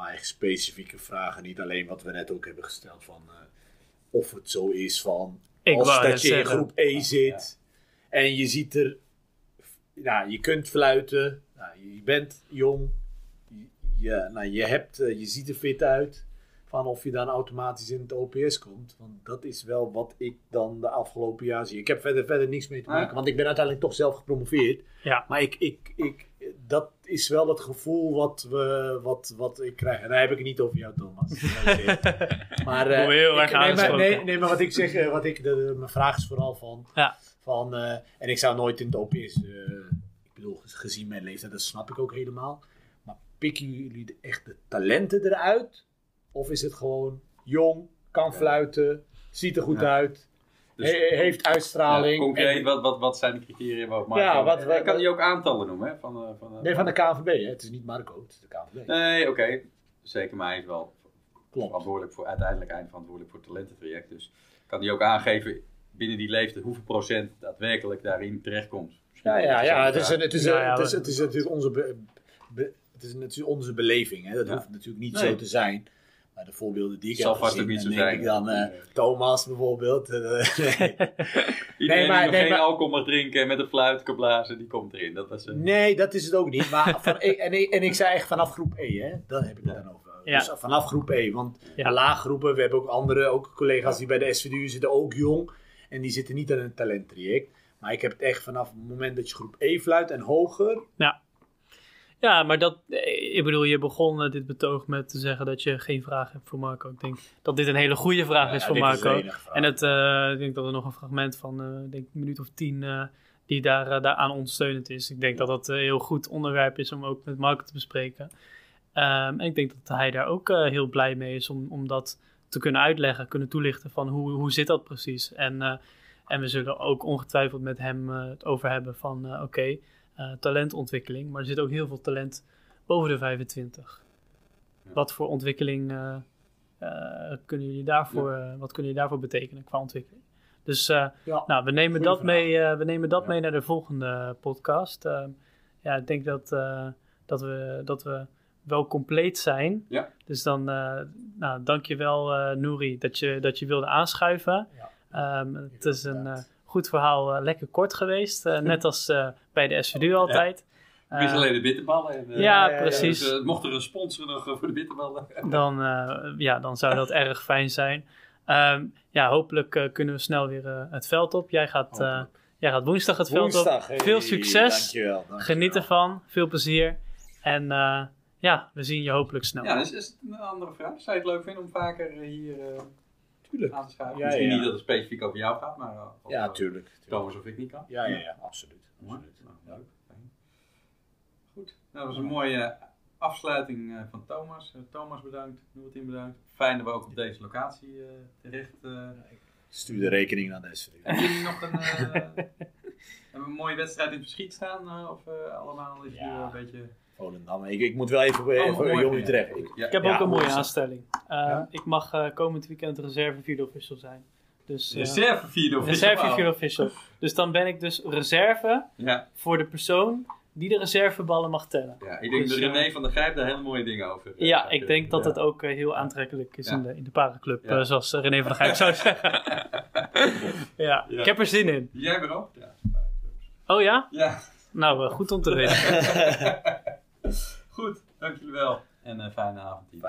C: Maar echt specifieke vragen, niet alleen wat we net ook hebben gesteld van eh, of het zo is van
B: Ik
C: als dat je in groep E zit en je ziet er, nou, je kunt fluiten, nou, je bent jong, je, nou, je, hebt, eh, je ziet er fit uit. Van of je dan automatisch in het OPS komt. Want dat is wel wat ik dan de afgelopen jaar zie. Ik heb verder, verder niks mee te maken. Want ik ben uiteindelijk toch zelf gepromoveerd.
B: Ja.
C: Maar ik, ik, ik, dat is wel het gevoel wat, we, wat, wat ik krijg. En daar heb ik het niet over jou, Thomas. maar, eh,
B: Hoe heel erg
C: ik- nee, maar, nee, nee, maar wat ik zeg, eh, wat ik, de, de- mijn vraag is vooral van.
B: Ja.
C: van eh, en ik zou nooit in het OPS. eh, ik bedoel, gezien mijn leeftijd, dat snap ik ook helemaal. Maar pikken jullie de, echt de talenten eruit? Of is het gewoon jong, kan fluiten, ziet er goed
A: Ja.
C: uit,
A: Dus-
C: he- heeft uitstraling?
A: Ja, concreet,
C: en-
A: wat, wat, wat zijn de criteria waarop Marco...
C: Ja, wat-
A: kan die ook aantallen noemen, hè? Van, eh, van, eh,
C: nee, van de KNVB, hè? het is niet Marco, het is de KNVB.
A: Nee, oké. Zeker, maar hij is wel
C: Klopt.
A: verantwoordelijk voor, uiteindelijk eindverantwoordelijk voor het talententraject. Dus kan hij ook aangeven binnen die leeftijd hoeveel procent daadwerkelijk daarin terechtkomt.
C: Ja, ja, ja. Het is,
A: een
C: het is,
B: Ja,
C: een-
B: ja,
C: het is, het is natuurlijk onze, be- be- het is natuurlijk onze beleving. Hè? Dat
A: Ja.
C: hoeft natuurlijk niet
A: Nee.
C: zo te zijn. Maar de voorbeelden die ik
A: Zal
C: heb
A: vast
C: gezien,
A: ook niet
C: dan
A: zo
C: denk
A: zijn.
C: ik dan eh,
A: Nee.
C: Thomas bijvoorbeeld. eh, nee.
A: Iedereen
C: maar-
A: die nog
C: nee,
A: geen
C: maar-
A: alcohol mag drinken en met een fluit kan blazen, die komt erin. Dat was een...
C: nee, dat is het ook niet. Maar van, ik- en, ik, en ik zei echt vanaf groep E, hè? daar heb ik het
A: Ja.
C: dan over.
B: Ja.
C: Dus vanaf groep E. Want
B: Ja.
C: laaggroepen, we hebben ook andere ook collega's die bij de SVDU zitten, ook jong. En die zitten niet aan een talenttraject. Maar ik heb het echt vanaf het moment dat je groep E fluit en hoger.
B: Ja, maar dat, eh, ik bedoel, je begon eh, dit betoog met te zeggen dat je geen vraag hebt voor Marco. Ik denk dat dit een hele goede vraag is
C: Ja,
B: voor
C: is
B: Marco. En het, eh, ik denk dat er nog een fragment van, ik denk een minuut of tien, die daar, daaraan ondersteunend is. Ik denk dat dat een heel goed onderwerp is om ook met Marco te bespreken. Ehm, en ik denk dat hij daar ook heel blij mee is om, om dat te kunnen uitleggen, kunnen toelichten van hoe, hoe zit dat precies. En, en we zullen ook ongetwijfeld met hem het over hebben van, oké, eh, talentontwikkeling. Maar er zit ook heel veel talent boven de 25.
A: Ja.
B: Wat voor ontwikkeling eh, eh, kunnen jullie daarvoor, wat kunnen jullie daarvoor betekenen qua ontwikkeling? Dus
C: Ja.
B: nou, we nemen
C: Goeie
B: dat,
C: vraag.
B: mee, we nemen dat mee naar de volgende podcast. Eh, ja, ik denk dat, dat, we, dat we wel compleet zijn.
A: Ja.
B: Dus dan, nou, dankjewel Nouri dat je, dat je wilde aanschuiven.
C: Ja.
B: Ehm, het is een goed verhaal, eh, lekker kort geweest. eh, net als eh, bij de SVD altijd.
A: Mis
B: Eh,
A: alleen de bitterballen. En, eh,
B: ja, precies.
A: Dus, mocht er een sponsor nog voor de bitterballen.
B: dan, eh, ja, dan zou dat erg fijn zijn. Ehm, ja, hopelijk eh, kunnen we snel weer eh, het veld op. Jij gaat, eh, jij gaat woensdag het veld
C: Woensdag,
B: op.
C: hey,
B: Veel succes.
C: Dankjewel, dankjewel.
B: Geniet ervan. Veel plezier. En eh, ja, we zien je hopelijk snel.
A: Ja, dus is het een andere vraag. Zou je het leuk vinden om vaker hier eh,
C: Tuurlijk.
A: aan te schuiven?
C: Ja,
A: Misschien
C: ja.
A: niet dat het specifiek over jou gaat, maar... eh,
C: Ja,
A: eh,
C: tuurlijk. tuurlijk.
A: Thomas of ik niet kan.
C: Ja, ja, ja, absoluut. Absoluut.
A: Nou, leuk. Fijn. Goed. Nou, dat was een mooie afsluiting eh, van Thomas. Thomas bedankt, Noortien bedankt. Fijn dat we ook op deze locatie eh, terecht... eh
C: Stuur de rekening naar de SVD.
A: Hebben jullie nog een, eh, hebben we een mooie wedstrijd in het verschiet staan? eh, of allemaal is
C: Ja.
A: nu een beetje...
C: Volendam. Ik, ik moet wel even
A: Oh,
C: voor
A: mooi.
C: Jong Utrecht. Ik,
A: Ja.
B: Ik heb
C: Ja,
B: ook een mooie aanstelling. Eh,
C: Ja?
B: Ik mag eh, komend weekend reserve vierde official zijn. Dus, eh,
A: Reserve vierde of
B: reserve vierde official. Dus dan ben ik dus reserve
A: Ja,
B: voor de persoon die de reserveballen mag tellen.
A: ja, ik denk
B: Dus,
A: dat René van der Grijp daar hele mooie dingen over eh,
B: Ja, ik denk dat
A: Ja.
B: het ook heel aantrekkelijk is
A: Ja.
B: in de, in de parenclub,
A: Ja.
B: zoals René van der Gijp zou zeggen. ja,
A: Ja.
B: ik heb er zin in.
A: Jij weer ook? Ja.
B: Oh ja?
A: Ja,
B: Nou, goed om te weten.
A: goed. Dank jullie wel. En een fijne avond.